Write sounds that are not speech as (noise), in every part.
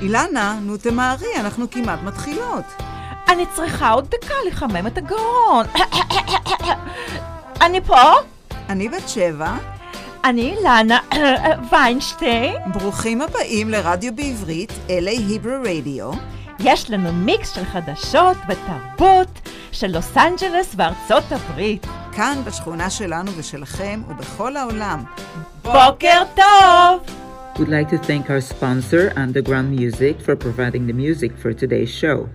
אילנה, נו תמהרי, אנחנו כמעט מתחילות. אני צריכה עוד דקה לחמם את הגרון. (coughs) אני פה? אני בת שבע. אני אילנה (coughs) ויינשטיין. ברוכים הבאים לרדיו בעברית, LA היברו רדיו. יש לנו מיקס של חדשות ותרבות של לוס אנג'לס וארצות הברית. כאן בשכונה שלנו ושלכם ובכל העולם. בוקר טוב! We'd like to thank our sponsor, Underground Music, for providing the music for today's show.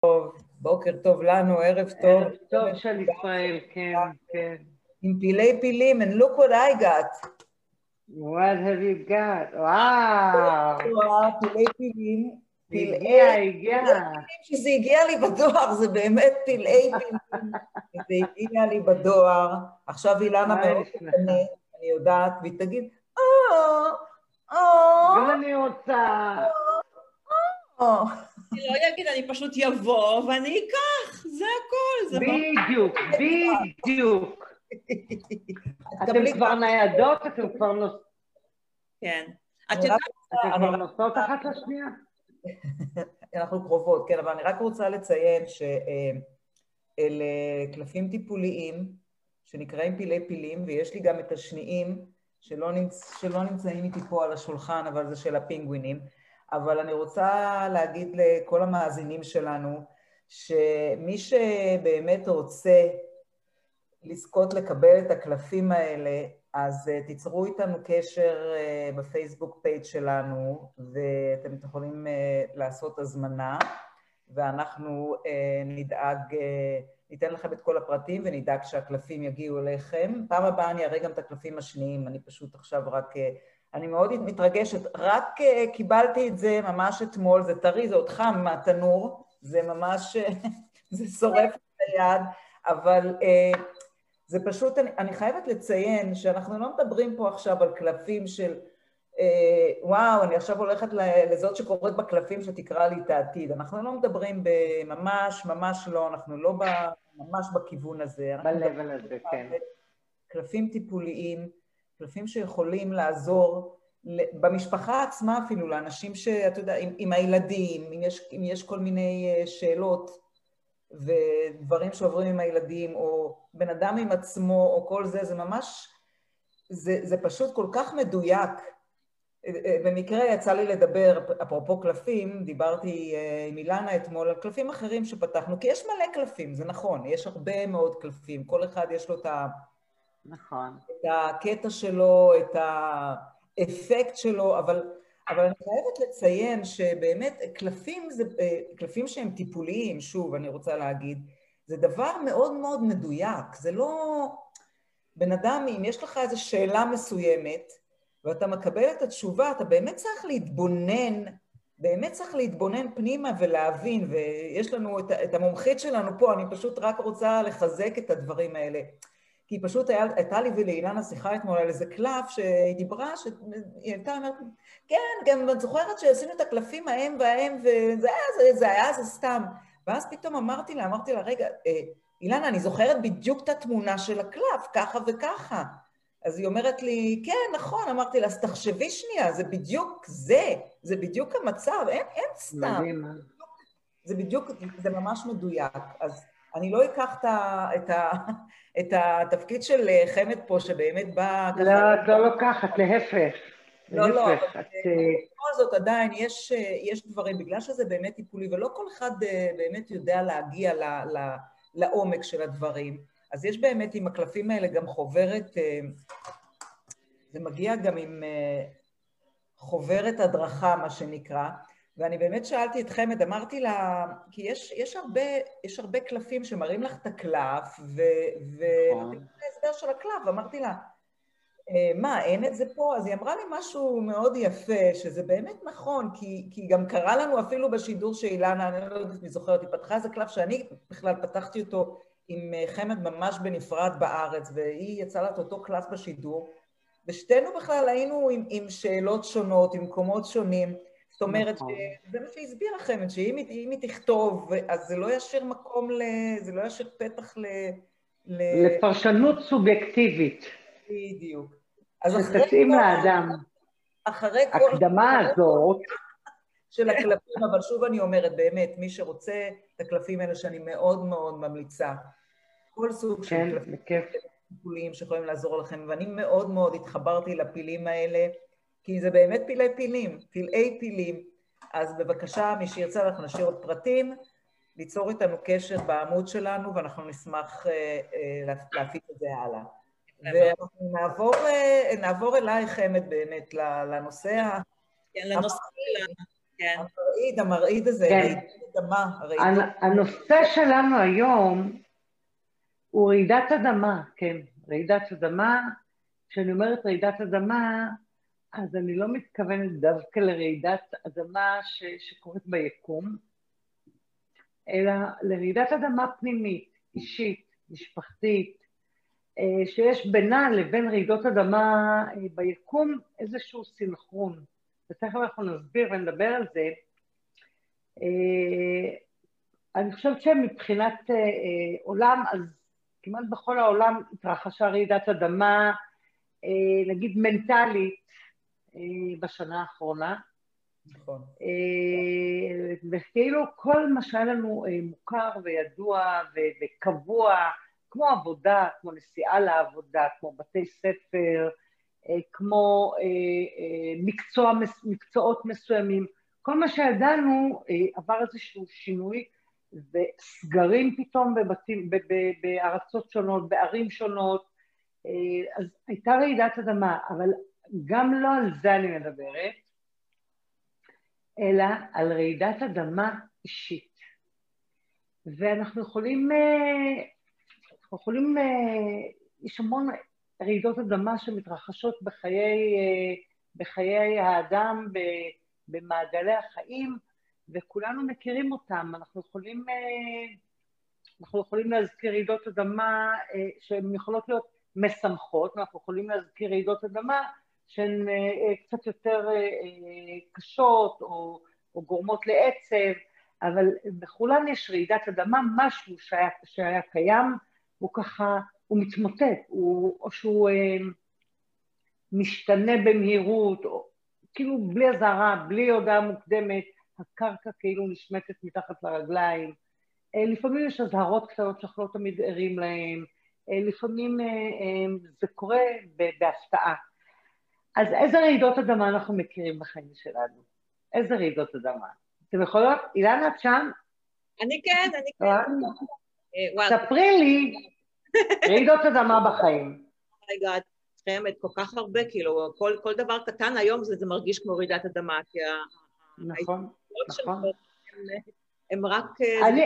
טוב, בוקר טוב לנו, ערב טוב. ערב טוב של ישראל, כן, כן. עם פילי פילים, and look what I got. What have you got? וואו! וואו, פילי פילים. הגיע, הגיע. שזה הגיע לי בדואר, זה באמת פלאי פילים. זה הגיע לי בדואר. עכשיו אילנה מאוד תקנה, אני יודעת, והיא תגיד, או, או, גם אני רוצה. או. אני לא אגיד, אני פשוט יבוא ואני אקח, זה הכל. בדיוק, בדיוק. (laughs) אתם כבר ניידות? אתם כבר נוסעות? כן. את יודעת, אתם כבר נוסעות אחת לשנייה? (laughs) אנחנו קרובות, כן, אבל אני רק רוצה לציין שאלה קלפים טיפוליים שנקראים פילי פילים, ויש לי גם את השניים שלא, נמצ... שלא נמצאים איתי פה על השולחן, אבל זה של הפינגווינים. אבל אני רוצה להגיד לכל המאזינים שלנו, שמי שבאמת רוצה לזכות לקבל את הקלפים האלה, אז uh, תיצרו איתנו קשר uh, בפייסבוק פייג' שלנו, ואתם יכולים uh, לעשות הזמנה, ואנחנו uh, נדאג, uh, ניתן לכם את כל הפרטים ונדאג שהקלפים יגיעו אליכם. פעם הבאה אני אראה גם את הקלפים השניים, אני פשוט עכשיו רק... Uh, אני מאוד מתרגשת, רק uh, קיבלתי את זה ממש אתמול, זה טרי, זה עוד חם מהתנור, זה ממש, (laughs) זה שורף את היד, אבל... Uh, זה פשוט, אני, אני חייבת לציין שאנחנו לא מדברים פה עכשיו על קלפים של אה, וואו, אני עכשיו הולכת לזאת שקוראת בקלפים שתקרא לי את העתיד. אנחנו לא מדברים בממש, ממש לא, אנחנו לא ב, ממש בכיוון הזה. ב-level הזה, כן. קלפים טיפוליים, קלפים שיכולים לעזור במשפחה עצמה אפילו, לאנשים שאתה יודע, עם, עם הילדים, אם יש, אם יש כל מיני אה, שאלות ודברים שעוברים עם הילדים, או בן אדם עם עצמו, או כל זה, זה ממש, זה, זה פשוט כל כך מדויק. במקרה יצא לי לדבר, אפרופו קלפים, דיברתי אה, עם אילנה אתמול על קלפים אחרים שפתחנו, כי יש מלא קלפים, זה נכון, יש הרבה מאוד קלפים, כל אחד יש לו את, ה, נכון. את הקטע שלו, את האפקט שלו, אבל, אבל אני חייבת לציין שבאמת קלפים זה, אה, קלפים שהם טיפוליים, שוב, אני רוצה להגיד, זה דבר מאוד מאוד מדויק, זה לא... בן אדם, אם יש לך איזו שאלה מסוימת, ואתה מקבל את התשובה, אתה באמת צריך להתבונן, באמת צריך להתבונן פנימה ולהבין, ויש לנו את, את המומחית שלנו פה, אני פשוט רק רוצה לחזק את הדברים האלה. כי פשוט היה, הייתה לי ולאילנה שיחה אתמול על איזה קלף שהיא דיברה, שהיא הייתה אומרת, כן, גם את זוכרת שעשינו את הקלפים ההם וההם, וזה היה, זה, זה היה זה סתם. ואז פתאום אמרתי לה, אמרתי לה, רגע, אה, אילנה, אני זוכרת בדיוק את התמונה של הקלף, ככה וככה. אז היא אומרת לי, כן, נכון, אמרתי לה, אז תחשבי שנייה, זה בדיוק זה, זה בדיוק המצב, אין, אין סתם. מדהים. אה? זה בדיוק, זה ממש מדויק. אז אני לא אקח את, ה, את, ה, את התפקיד של חמד פה, שבאמת בא... לא, את לא לוקחת, להפך. לא, לא, אבל. אה, בכל זאת עדיין יש, יש דברים, בגלל שזה באמת טיפולי, ולא כל אחד אה, באמת יודע להגיע ל, ל, לעומק של הדברים, אז יש באמת עם הקלפים האלה גם חוברת, אה, זה מגיע גם עם אה, חוברת הדרכה, מה שנקרא, ואני באמת שאלתי את חמד, אמרתי לה, כי יש, יש, הרבה, יש הרבה קלפים שמראים לך את הקלף, ונותנים את ההסבר של הקלף, ואמרתי לה, "אה, מה, אין את זה פה? אז היא אמרה לי משהו מאוד יפה, שזה באמת נכון, כי, כי גם קרה לנו אפילו בשידור שאילנה, אני לא יודעת אם היא זוכרת, היא פתחה איזה קלף שאני בכלל פתחתי אותו עם אה, חמד ממש בנפרד בארץ, והיא יצאה לה את אותו קלף בשידור, ושתינו בכלל היינו עם, עם שאלות שונות, עם מקומות שונים. זאת אומרת, נכון. זה מה שהסבירה חמד, שאם היא, תכתוב, אז זה לא ישאיר מקום ל... זה לא ישאיר פתח ל... ל... לפרשנות סובייקטיבית, בדיוק. אז אחרי כל- לאדם. אחרי כל... ההקדמה הזאת, של הקלפים, אבל שוב אני אומרת, באמת, מי שרוצה את הקלפים האלה שאני מאוד מאוד ממליצה, כל סוג של כן, בכיף. טיפוליים שיכולים לעזור לכם, ואני מאוד מאוד התחברתי לפילים האלה, כי זה באמת פילי פילים, פלאי פילים. אז בבקשה, מי שירצה, אנחנו נשאיר עוד פרטים, ליצור איתנו קשר בעמוד שלנו, ואנחנו נשמח אה, אה, לה- להפיץ את זה הלאה. ואנחנו נעבור, אה, נעבור אלייך, אמת, באמת, לנושא ה- כן, לנושא שלנו, כן. המרעיד, המרעיד הזה, כן. רעידת אדמה, הנושא שלנו היום הוא רעידת אדמה, כן, רעידת אדמה. כשאני אומרת רעידת אדמה, אז אני לא מתכוונת דווקא לרעידת אדמה ש, שקורית ביקום, אלא לרעידת אדמה פנימית, אישית, משפחתית, אה, שיש בינה לבין רעידות אדמה אה, ביקום איזשהו סנכרון. ותכף אנחנו נסביר ונדבר על זה. אה, אני חושבת שמבחינת עולם, אז כמעט בכל העולם התרחשה רעידת אדמה, אה, נגיד מנטלית, אה, בשנה האחרונה. נכון. אה, וכאילו כל מה שהיה לנו מוכר וידוע וקבוע, כמו עבודה, כמו נסיעה לעבודה, כמו בתי ספר, כמו מקצוע, מקצועות מסוימים, כל מה שידענו עבר איזשהו שינוי וסגרים פתאום בבתים, בארצות שונות, בערים שונות, אה, אז הייתה רעידת אדמה, אבל גם לא על זה אני מדברת, אלא על רעידת אדמה אישית. ואנחנו יכולים, אה, אנחנו יכולים, אה, יש המון רעידות אדמה שמתרחשות בחיי, בחיי האדם, במעגלי החיים, וכולנו מכירים אותם. אנחנו יכולים, אה, אנחנו יכולים להזכיר רעידות אדמה אה, שהן יכולות להיות משמחות, ואנחנו יכולים להזכיר רעידות אדמה שהן אה, קצת יותר קשות או, או גורמות לעצב, אבל בכולן יש רעידת אדמה, משהו שהיה, שהיה קיים, הוא ככה, הוא מתמוטט, הוא, או שהוא משתנה במהירות, או, כאילו בלי אזהרה, בלי הודעה מוקדמת, הקרקע כאילו נשמטת מתחת לרגליים. אה, לפעמים יש אזהרות קטנות שאנחנו לא תמיד ערים להן, אה, לפעמים אה, זה קורה בהפתעה. אז איזה רעידות אדמה אנחנו מכירים בחיים שלנו? איזה רעידות אדמה? אתם יכולות, אילנה, את שם? אני כן, אני כן. ספרי לי רעידות אדמה בחיים. רגע, חיימת כל כך הרבה, כאילו, כל, כל דבר קטן היום זה, זה מרגיש כמו רעידת אדמה, כי נכון, נכון. הם, הם רק, אה, אני,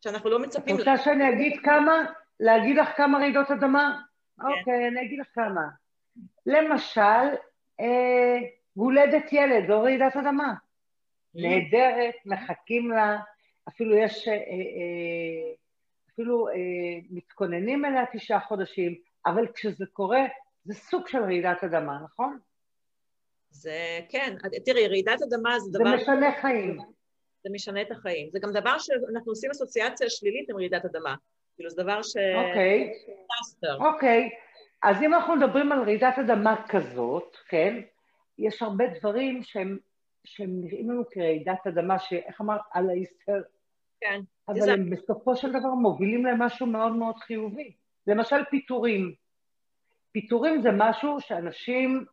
שאנחנו לא את מצפים, רוצה שאני אגיד כמה? להגיד לך כמה רעידות אדמה? אוקיי, אני אגיד לך כמה. למשל, אה, הולדת ילד, זו רעידת אדמה. נהדרת, מחכים לה, אפילו יש, אה, אפילו מתכוננים אליה תשעה חודשים, אבל כשזה קורה, זה סוג של רעידת אדמה, נכון? זה, כן, תראי, רעידת אדמה זה זה דבר, משנה חיים. זה משנה את החיים. זה גם דבר שאנחנו עושים אסוציאציה שלילית עם רעידת אדמה. כאילו, זה דבר ש... אוקיי, פלסטר. אוקיי. אז אם אנחנו מדברים על רעידת אדמה כזאת, כן, יש הרבה דברים שהם, שהם נראים לנו כרעידת אדמה, שאיך אמרת? על ההיסטר, כן. אבל זה- הם בסופו של דבר מובילים למשהו מאוד מאוד חיובי. למשל פיטורים. פיטורים זה משהו שאנשים,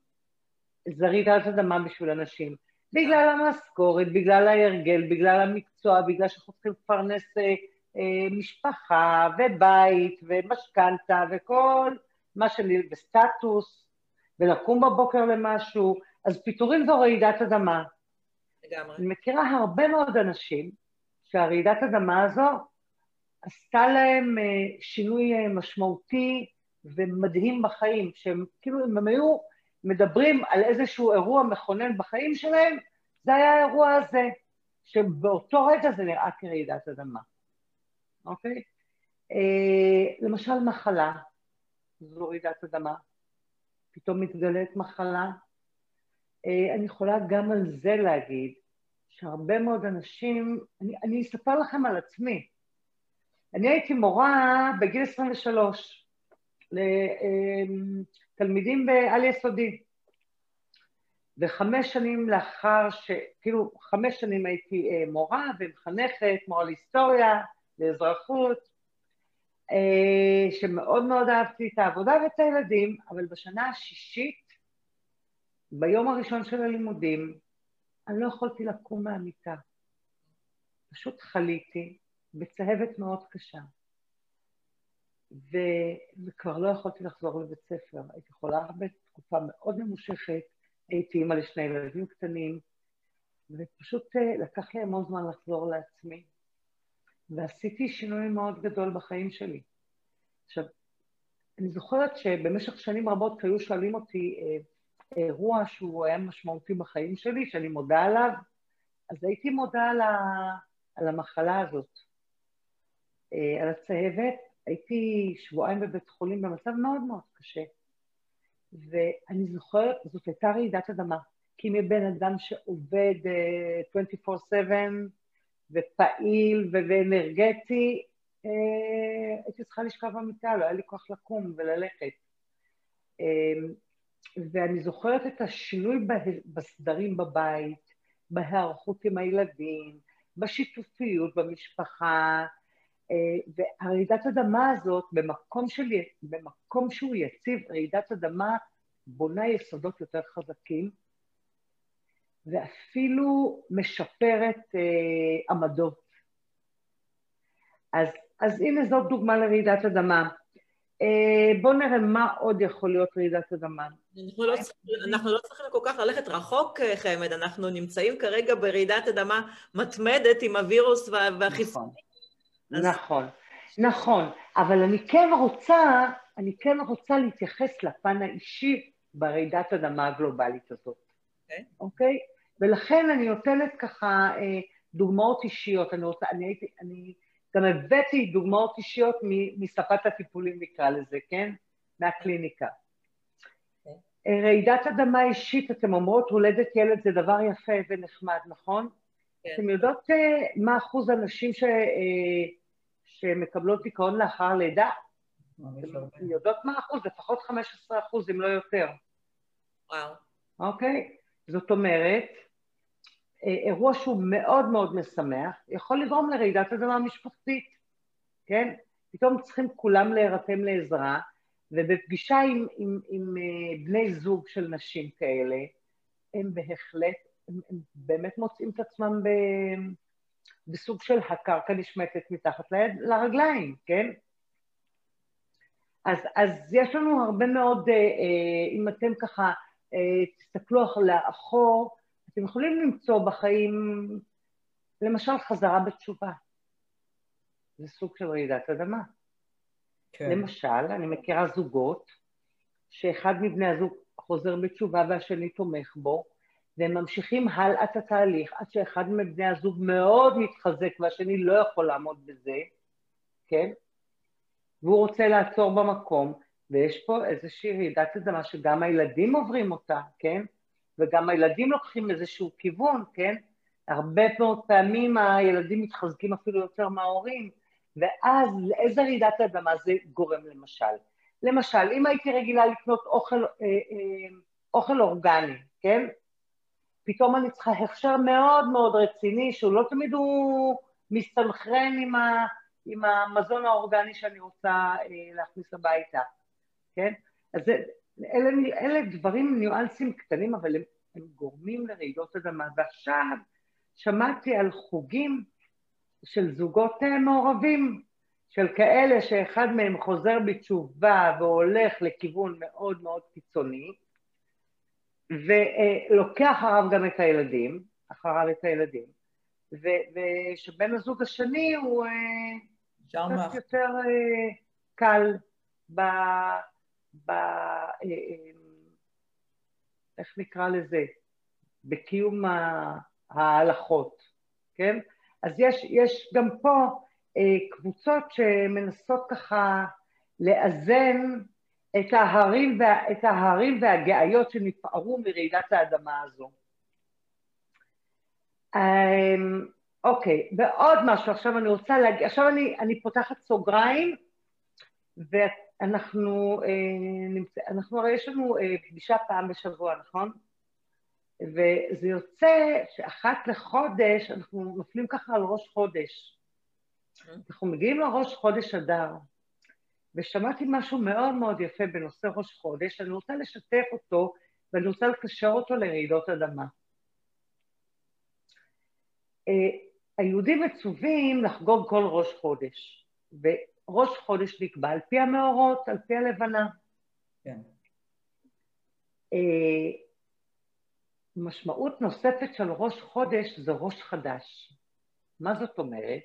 זה רעידת אדמה בשביל אנשים. בגלל המשכורת, בגלל ההרגל, בגלל המקצוע, בגלל שאנחנו צריכים לפרנס אה, אה, משפחה ובית ומשכנתה וכל מה שאני, וסטטוס, ולקום בבוקר למשהו, אז פיטורים זו רעידת אדמה. לגמרי. אני מכירה הרבה מאוד אנשים שהרעידת אדמה הזו עשתה להם אה, שינוי אה, משמעותי ומדהים בחיים, שהם כאילו הם היו מדברים על איזשהו אירוע מכונן בחיים שלהם, זה היה האירוע הזה, שבאותו רגע זה נראה כרעידת אדמה, אוקיי? אה, למשל מחלה, זו רעידת אדמה, פתאום מתגלית מחלה, אה, אני יכולה גם על זה להגיד שהרבה מאוד אנשים, אני, אני אספר לכם על עצמי. אני הייתי מורה בגיל 23 לתלמידים בעל יסודי. וחמש שנים לאחר ש... כאילו, חמש שנים הייתי אה, מורה ומחנכת, מורה להיסטוריה, לאזרחות, אה, שמאוד מאוד אהבתי את העבודה ואת הילדים, אבל בשנה השישית, ביום הראשון של הלימודים, אני לא יכולתי לקום מהמיטה. פשוט חליתי בצהבת מאוד קשה. וכבר לא יכולתי לחזור לבית ספר. הייתי חולה הרבה תקופה מאוד ממושכת, הייתי אימא לשני ילדים קטנים, ופשוט אה, לקח לי המון זמן לחזור לעצמי. ועשיתי שינוי מאוד גדול בחיים שלי. עכשיו, אני זוכרת שבמשך שנים רבות היו שואלים אותי אה, אירוע שהוא היה משמעותי בחיים שלי, שאני מודה עליו, אז הייתי מודה על המחלה הזאת, אה, על הצהבת. הייתי שבועיים בבית חולים במצב מאוד מאוד קשה. ואני זוכרת, זאת הייתה רעידת אדמה. כי מבן אדם שעובד uh, 24/7 ופעיל ואנרגטי, uh, הייתי צריכה לשכב במיטה, לא היה לי כוח לקום וללכת. Uh, ואני זוכרת את השינוי בסדרים בבית, בהיערכות עם הילדים, בשיתופיות במשפחה, והרעידת אדמה הזאת, במקום, שלי, במקום שהוא יציב, רעידת אדמה בונה יסודות יותר חזקים, ואפילו משפרת אה, עמדות. אז, אז הנה זאת דוגמה לרעידת אדמה. אה, בואו נראה מה עוד יכול להיות רעידת אדמה. אנחנו לא, אנחנו לא צריכים כל כך ללכת רחוק, אה, חמד, אנחנו נמצאים כרגע ברעידת אדמה מתמדת עם הווירוס והחיסונים. נכון. נכון, נכון, אבל אני כן רוצה, אני כן רוצה להתייחס לפן האישי ברעידת אדמה הגלובלית הזאת, אוקיי? Okay. אוקיי? Okay? ולכן אני נותנת ככה אה, דוגמאות אישיות, אני רוצה, אני הייתי, אני גם הבאתי דוגמאות אישיות משפת הטיפולים נקרא לזה, כן? מהקליניקה. Okay. אוקיי. אה, רעידת אדמה אישית, אתן אומרות, הולדת ילד זה דבר יפה ונחמד, נכון? כן. אתן יודעות אה, מה אחוז הנשים ש, שמקבלות דיכאון לאחר לידה? אתן יודעות מה אחוז? לפחות 15 אחוז, אם לא יותר. וואו. אוקיי? זאת אומרת, אה, אירוע שהוא מאוד מאוד משמח, יכול לגרום לרעידת אדמה משפחתית, כן? פתאום צריכים כולם להירתם לעזרה, ובפגישה עם, עם, עם אה, בני זוג של נשים כאלה, הם בהחלט, הם, הם באמת מוצאים את עצמם ב, בסוג של הקרקע נשמטת מתחת ליד, לרגליים, כן? אז, אז יש לנו הרבה מאוד, אה, אם אתם ככה תסתכלו לאחור, אתם יכולים למצוא בחיים, למשל, חזרה בתשובה. זה סוג של רעידת אדמה. כן. למשל, אני מכירה זוגות שאחד מבני הזוג חוזר בתשובה והשני תומך בו, והם ממשיכים הלאה את התהליך עד שאחד מבני הזוג מאוד מתחזק והשני לא יכול לעמוד בזה, כן? והוא רוצה לעצור במקום, ויש פה איזושהי רעידת אדמה שגם הילדים עוברים אותה, כן? וגם הילדים לוקחים איזשהו כיוון, כן? הרבה מאוד פעמים הילדים מתחזקים אפילו יותר מההורים, ואז לאיזה רעידת אדמה זה גורם למשל? למשל, אם הייתי רגילה לקנות אוכל, אה, אה, אוכל אורגני, כן? פתאום אני צריכה הכשר מאוד מאוד רציני, שהוא לא תמיד הוא מסתנכרן עם, ה, עם המזון האורגני שאני רוצה אה, להכניס הביתה, כן? אז זה, אלה, אלה דברים, ניואנסים קטנים, אבל הם, הם גורמים לרעידות אדמה. ועכשיו שמעתי על חוגים של זוגות אה, מעורבים, של כאלה שאחד מהם חוזר בתשובה והולך לכיוון מאוד מאוד קיצוני, ולוקח אחריו גם את הילדים, אחריו את הילדים, ושבן הזוג השני הוא אה, קצת יותר אה, קל ב... ב... אה, איך נקרא לזה? בקיום ההלכות, כן? אז יש, יש גם פה אה, קבוצות שמנסות ככה לאזן את ההרים, וה, את ההרים והגאיות שנפערו מרעידת האדמה הזו. אמ, אוקיי, ועוד משהו, עכשיו אני רוצה להגיד, עכשיו אני, אני פותחת סוגריים, ואת אנחנו, אה, נמצא, אנחנו הרי יש לנו אה, פגישה פעם בשבוע, נכון? וזה יוצא שאחת לחודש אנחנו נופלים ככה על ראש חודש. אנחנו מגיעים לראש חודש אדר, ושמעתי משהו מאוד מאוד יפה בנושא ראש חודש, אני רוצה לשתף אותו ואני רוצה לקשר אותו לרעידות אדמה. אה, היהודים מצווים לחגוג כל ראש חודש, וראש חודש נקבע על פי המאורות, על פי הלבנה. כן. אה, משמעות נוספת של ראש חודש זה ראש חדש. מה זאת אומרת?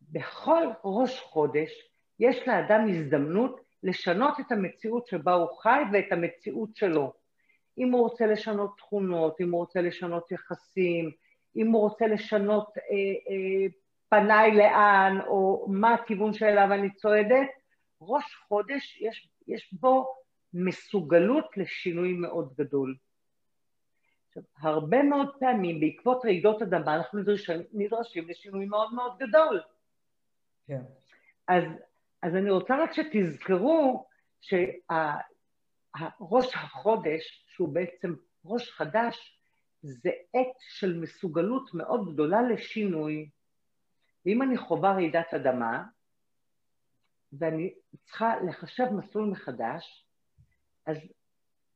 בכל ראש חודש יש לאדם הזדמנות לשנות את המציאות שבה הוא חי ואת המציאות שלו. אם הוא רוצה לשנות תכונות, אם הוא רוצה לשנות יחסים, אם הוא רוצה לשנות אה, אה, פניי לאן, או מה הכיוון שאליו אני צועדת, ראש חודש יש, יש בו מסוגלות לשינוי מאוד גדול. עכשיו, הרבה מאוד פעמים בעקבות רעידות אדמה אנחנו נדרשים, נדרשים לשינוי מאוד מאוד גדול. כן. אז, אז אני רוצה רק שתזכרו שראש החודש, שהוא בעצם ראש חדש, זה עת של מסוגלות מאוד גדולה לשינוי. ואם אני חווה רעידת אדמה, ואני צריכה לחשב מסלול מחדש, אז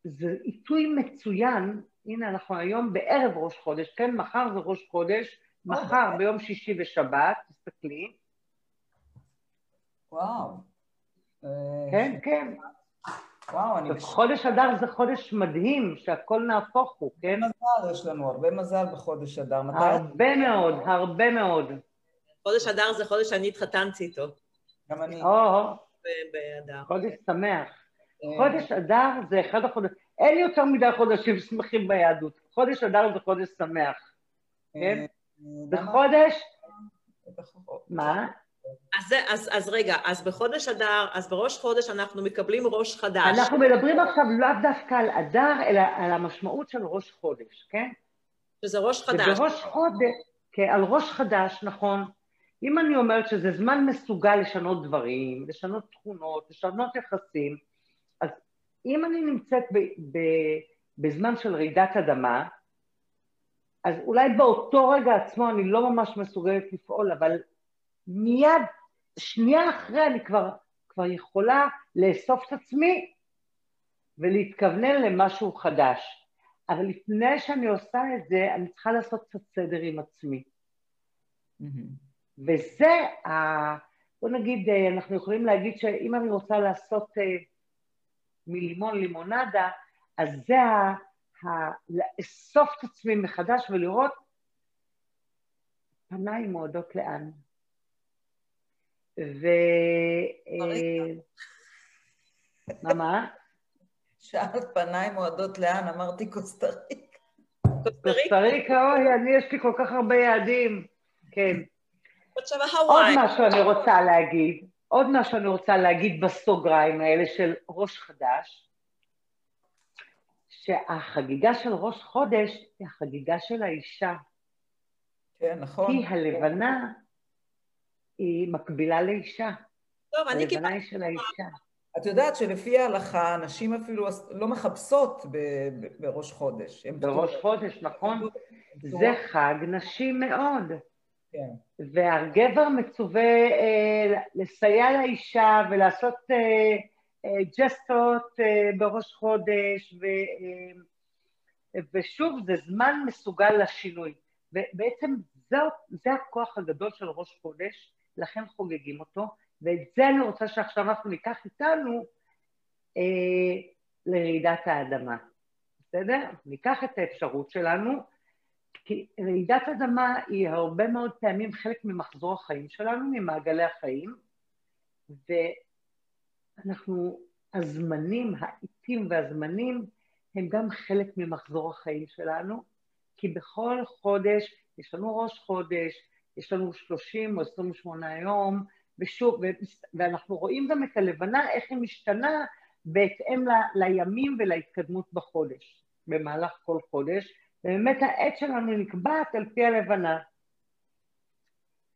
זה עיתוי מצוין, הנה אנחנו היום בערב ראש חודש, כן, מחר זה ראש חודש, מחר ביום שישי ושבת, תסתכלי. וואו. כן, כן. וואו, אני... חודש אדר זה חודש מדהים, שהכל נהפוך הוא, כן? מזל יש לנו, הרבה מזל בחודש אדר. הרבה מאוד, הרבה מאוד. חודש אדר זה חודש שאני התחתנתי איתו. גם אני. או, באדר. חודש שמח. אה, חודש אדר זה אחד החודשים, אין יותר מדי חודשים שמחים ביהדות. חודש אדר זה חודש שמח. כן? אה, זה למה? חודש, מה? אז, אז, אז רגע, אז בחודש אדר, אז בראש חודש אנחנו מקבלים ראש חדש. אנחנו מדברים עכשיו לאו דווקא על אדר, אלא על המשמעות של ראש חודש, כן? שזה ראש חדש. ובראש חודש, כן, על ראש חדש, נכון. אם אני אומרת שזה זמן מסוגל לשנות דברים, לשנות תכונות, לשנות יחסים, אז אם אני נמצאת ב, ב, בזמן של רעידת אדמה, אז אולי באותו רגע עצמו אני לא ממש מסוגלת לפעול, אבל מיד, שנייה אחרי אני כבר, כבר יכולה לאסוף את עצמי ולהתכוונן למשהו חדש. אבל לפני שאני עושה את זה, אני צריכה לעשות קצת סדר עם עצמי. מהמם. וזה, ה... בוא נגיד, אנחנו יכולים להגיד שאם אני רוצה לעשות אה, מלימון לימונדה, אז זה ה... ה... לאסוף את עצמי מחדש ולראות פניי מועדות לאן. ו... אה, מה, מה? שאלת פניי מועדות לאן? אמרתי קוסטה ריקה. קוסטה ריקה, קוסטה ריקה, אוי, אני, יש לי כל כך הרבה יעדים. כן. עוד. משהו אני רוצה להגיד, עוד משהו אני רוצה להגיד בסוגריים האלה של ראש חדש, שהחגיגה של ראש חודש היא החגיגה של האישה, כן, נכון. כי הלבנה היא מקבילה לאישה, טוב, אני הלבנה קיבלתי... היא של האישה. את יודעת שלפי ההלכה, נשים אפילו לא מחפשות ב- ב- בראש חודש. בראש. חודש, נכון? זה חג נשי מאוד. כן. והגבר מצווה אה, לסייע לאישה ולעשות אה, אה, ג'סטות אה, בראש חודש, ו, אה, ושוב, זה זמן מסוגל לשינוי. ובעצם זה, זה הכוח הגדול של ראש חודש, לכן חוגגים אותו, ואת זה אני רוצה שעכשיו אנחנו ניקח איתנו אה, לרעידת האדמה. בסדר? ניקח את האפשרות שלנו, כי רעידת אדמה היא הרבה מאוד פעמים חלק ממחזור החיים שלנו, ממעגלי החיים, ואנחנו, הזמנים, העיתים והזמנים, הם גם חלק ממחזור החיים שלנו, כי בכל חודש, יש לנו ראש חודש, יש לנו 30 או 28 יום, ושוב, ואנחנו רואים גם את הלבנה, איך היא משתנה בהתאם ל, לימים ולהתקדמות בחודש, במהלך כל חודש, ובאמת העת שלנו נקבעת על פי הלבנה.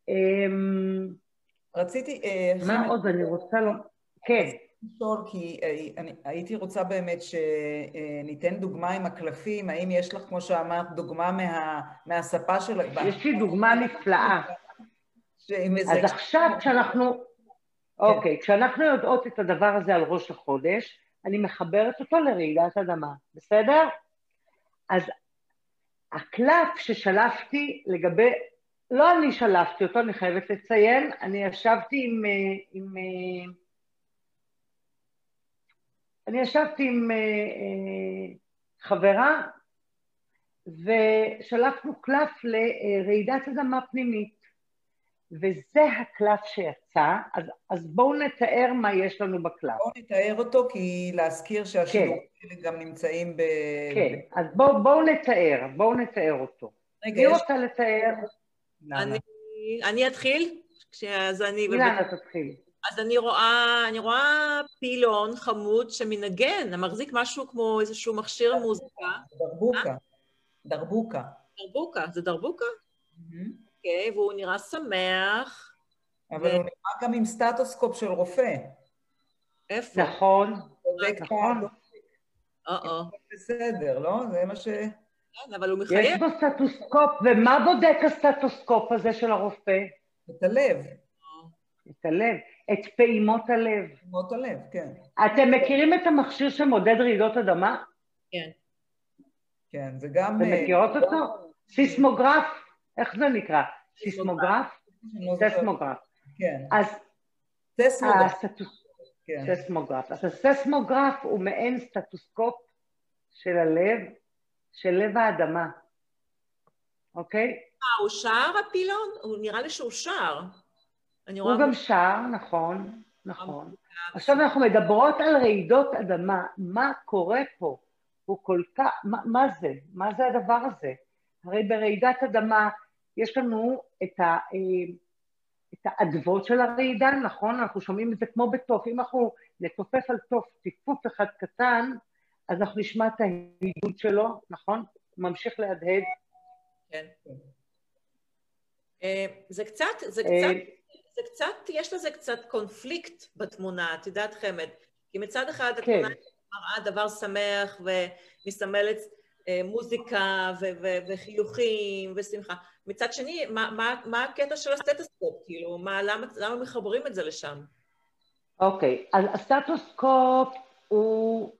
אמ, רציתי... אה, מה עוד אני רוצה לומר? כן, לשאול, כי אה, אני הייתי רוצה באמת שניתן דוגמה עם הקלפים, האם יש לך, כמו שאמרת, דוגמה מה, מהספה של... יש לי דוגמה נפלאה. אז עכשיו כשאנחנו, אוקיי, כשאנחנו יודעות את הדבר הזה על ראש החודש, אני מחברת אותו לרעידת אדמה, בסדר? אז הקלף ששלפתי לגבי, לא אני שלפתי אותו, אני חייבת לציין, אני ישבתי עם, אה, עם אה, אני ישבתי עם אה, חברה ושלפנו קלף לרעידת אדמה פנימית. וזה הקלף שיצא, אז, אז בואו נתאר מה יש לנו בקלף. בואו נתאר אותו, כי להזכיר שהשידורים כן. גם נמצאים ב... כן, אז בואו בוא נתאר, בואו נתאר אותו. רגע, מי יש... רוצה לתאר? אני, אני אתחיל? אז אני... אילנה תתחיל. אז אני רואה, אני רואה פילון חמוד שמנגן, מחזיק משהו כמו איזשהו מכשיר מוזיקה. דרבוקה. דרבוקה. דרבוקה, זה דרבוקה? אוקיי, והוא נראה שמח. אבל הוא נראה גם עם סטטוסקופ של רופא. איפה? נכון, נכון. או-או. בסדר, לא? זה מה ש... כן, אבל הוא מחייב. יש בו סטטוסקופ, ומה בודק הסטטוסקופ הזה של הרופא? את הלב. את הלב, את פעימות הלב. פעימות הלב, כן. אתם מכירים את המכשיר שמודד רעידות אדמה? כן. כן, זה גם... אתם מכירות אותו? סיסמוגרף? איך זה נקרא? סיסמוגרף? ססמוגרף. כן. אז... ססמוגרף. כן. ססמוגרף. אז הססמוגרף הוא מעין סטטוסקופ של הלב, של לב האדמה, אוקיי? אה, הוא שר הפילון? הוא נראה לי שהוא שר. הוא גם שר, נכון, נכון. עכשיו אנחנו מדברות על רעידות אדמה, מה קורה פה? הוא כל כך, מה, מה זה? מה זה הדבר הזה? הרי ברעידת אדמה יש לנו את, ה, אה, את האדוות של הרעידה, נכון? אנחנו שומעים את זה כמו בתוף. אם אנחנו נתופף על תוף טיפוף אחד קטן, אז אנחנו נשמע את ההידוד שלו, נכון? הוא ממשיך להדהד. כן. אה, זה קצת, זה אה, קצת, זה קצת, יש לזה קצת קונפליקט בתמונה, את יודעת חמד. כי מצד אחד כן. התמונה מראה דבר שמח ומסמלת אה, מוזיקה ו- ו- וחיוכים ושמחה. מצד שני, מה, מה, מה הקטע של הסטטוסקופ? כאילו, מה, למה, למה מחברים את זה לשם? אוקיי, okay. אז הסטטוסקופ הוא,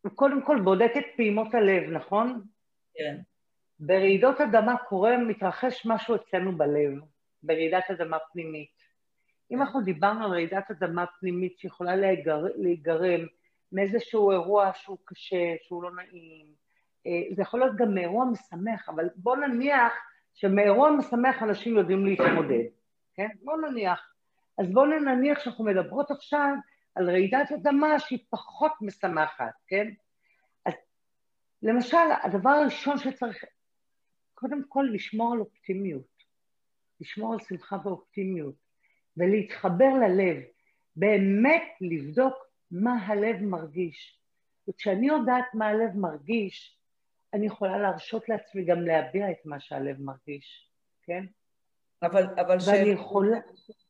הוא קודם כל בודק את פעימות הלב, נכון? כן. ברעידות אדמה קורה, מתרחש משהו אצלנו בלב, ברעידת אדמה פנימית. אם אנחנו דיברנו על רעידת אדמה פנימית שיכולה להיגר, להיגרם מאיזשהו אירוע שהוא קשה, שהוא לא נעים, אה, זה יכול להיות גם מאירוע משמח, אבל בואו נניח שמאירוע משמח אנשים יודעים להתמודד, כן? בואו נניח. אז בואו נניח שאנחנו מדברות עכשיו על רעידת אדמה שהיא פחות משמחת, כן? אז למשל, הדבר הראשון שצריך, קודם כל לשמור על אופטימיות, לשמור על שמחה ואופטימיות, ולהתחבר ללב, באמת לבדוק מה הלב מרגיש. וכשאני יודעת מה הלב מרגיש, אני יכולה להרשות לעצמי גם להביע את מה שהלב מרגיש, כן? אבל, אבל שאלה, יכולה...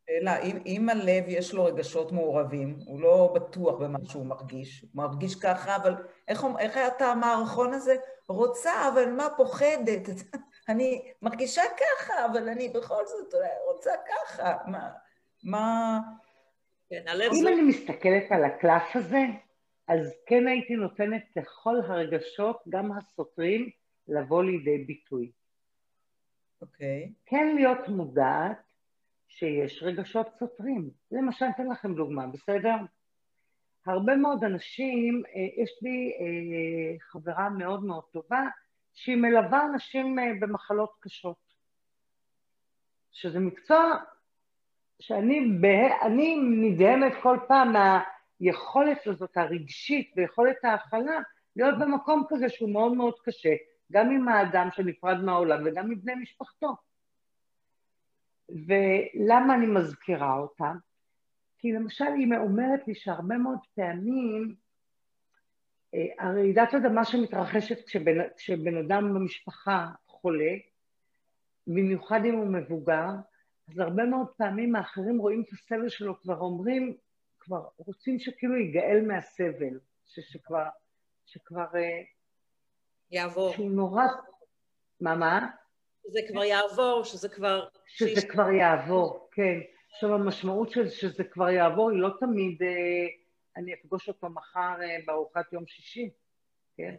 שאלה, אם, אם הלב יש לו רגשות מעורבים, הוא לא בטוח במה שהוא מרגיש, הוא מרגיש ככה, אבל איך, איך היה את המערכון הזה? רוצה, אבל מה פוחדת? (laughs) אני מרגישה ככה, אבל אני בכל זאת רוצה ככה. מה... מה... כן, הלב אם זו... אני מסתכלת על הקלף הזה, אז כן הייתי נותנת לכל הרגשות, גם הסותרים, לבוא לידי ביטוי. אוקיי. Okay. כן להיות מודעת שיש רגשות סותרים. למשל, אתן לכם דוגמה, בסדר? הרבה מאוד אנשים, אה, יש לי אה, חברה מאוד מאוד טובה, שהיא מלווה אנשים אה, במחלות קשות. שזה מקצוע שאני אני נדהמת כל פעם מהיכולת הזאת הרגשית ויכולת ההכלה להיות במקום כזה שהוא מאוד מאוד קשה, גם עם האדם שנפרד מהעולם וגם עם בני משפחתו. ולמה אני מזכירה אותה? כי למשל היא אומרת לי שהרבה מאוד פעמים הרעידת אדמה שמתרחשת כשבן, כשבן אדם במשפחה חולה, במיוחד אם הוא מבוגר, אז הרבה מאוד פעמים האחרים רואים את הסבל שלו, כבר אומרים, כבר רוצים שכאילו ייגאל מהסבל, שכבר, שכבר... אה, יעבור. שהוא נורא... מה, מה? שזה כבר יעבור, שזה כבר... שזה שיש... כבר יעבור, כן. עכשיו, המשמעות של שזה כבר יעבור היא לא תמיד, אה, אני אפגוש אותו מחר אה, בארוחת יום שישי, כן?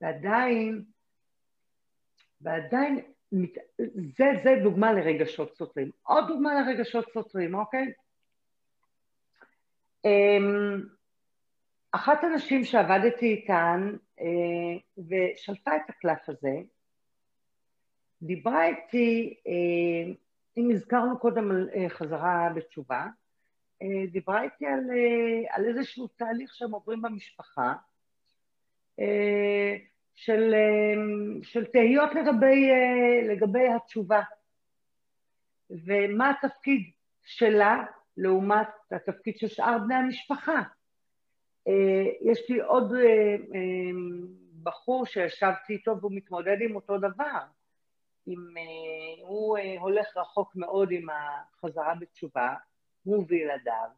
ועדיין, ועדיין, זה, זה דוגמה לרגשות סותרים. עוד דוגמה לרגשות סותרים, אוקיי? אמ, אחת הנשים שעבדתי איתן אה, ושלפה את הקלף הזה, דיברה איתי, אה, אם הזכרנו קודם על חזרה בתשובה, דיברה איתי על, על איזשהו תהליך שהם עוברים במשפחה, של, של תהיות לגבי, לגבי התשובה, ומה התפקיד שלה לעומת התפקיד של שאר בני המשפחה. יש לי עוד בחור שישבתי איתו והוא מתמודד עם אותו דבר. uh, הוא הולך רחוק מאוד עם החזרה בתשובה, הוא וילדיו,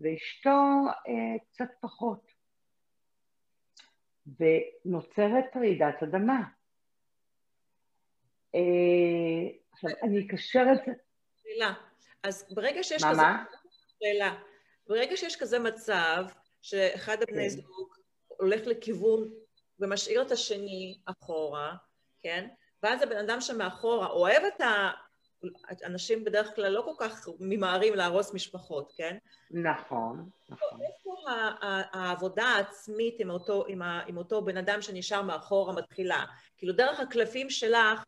ואשתו uh, קצת פחות. ונוצרת רעידת אדמה. Uh, עכשיו, אני אקשר את זה... שאלה. אז ברגע שיש מה, כזה... מה? שאלה. ברגע שיש כזה מצב, שאחד הבני כן. זוג הולך לכיוון ומשאיר את השני אחורה, כן? ואז הבן אדם שמאחורה אוהב את ה... אנשים בדרך כלל לא כל כך ממהרים להרוס משפחות, כן? נכון, נכון. איפה העבודה העצמית עם אותו, עם, ה, עם אותו בן אדם שנשאר מאחורה מתחילה? כאילו דרך הקלפים שלך,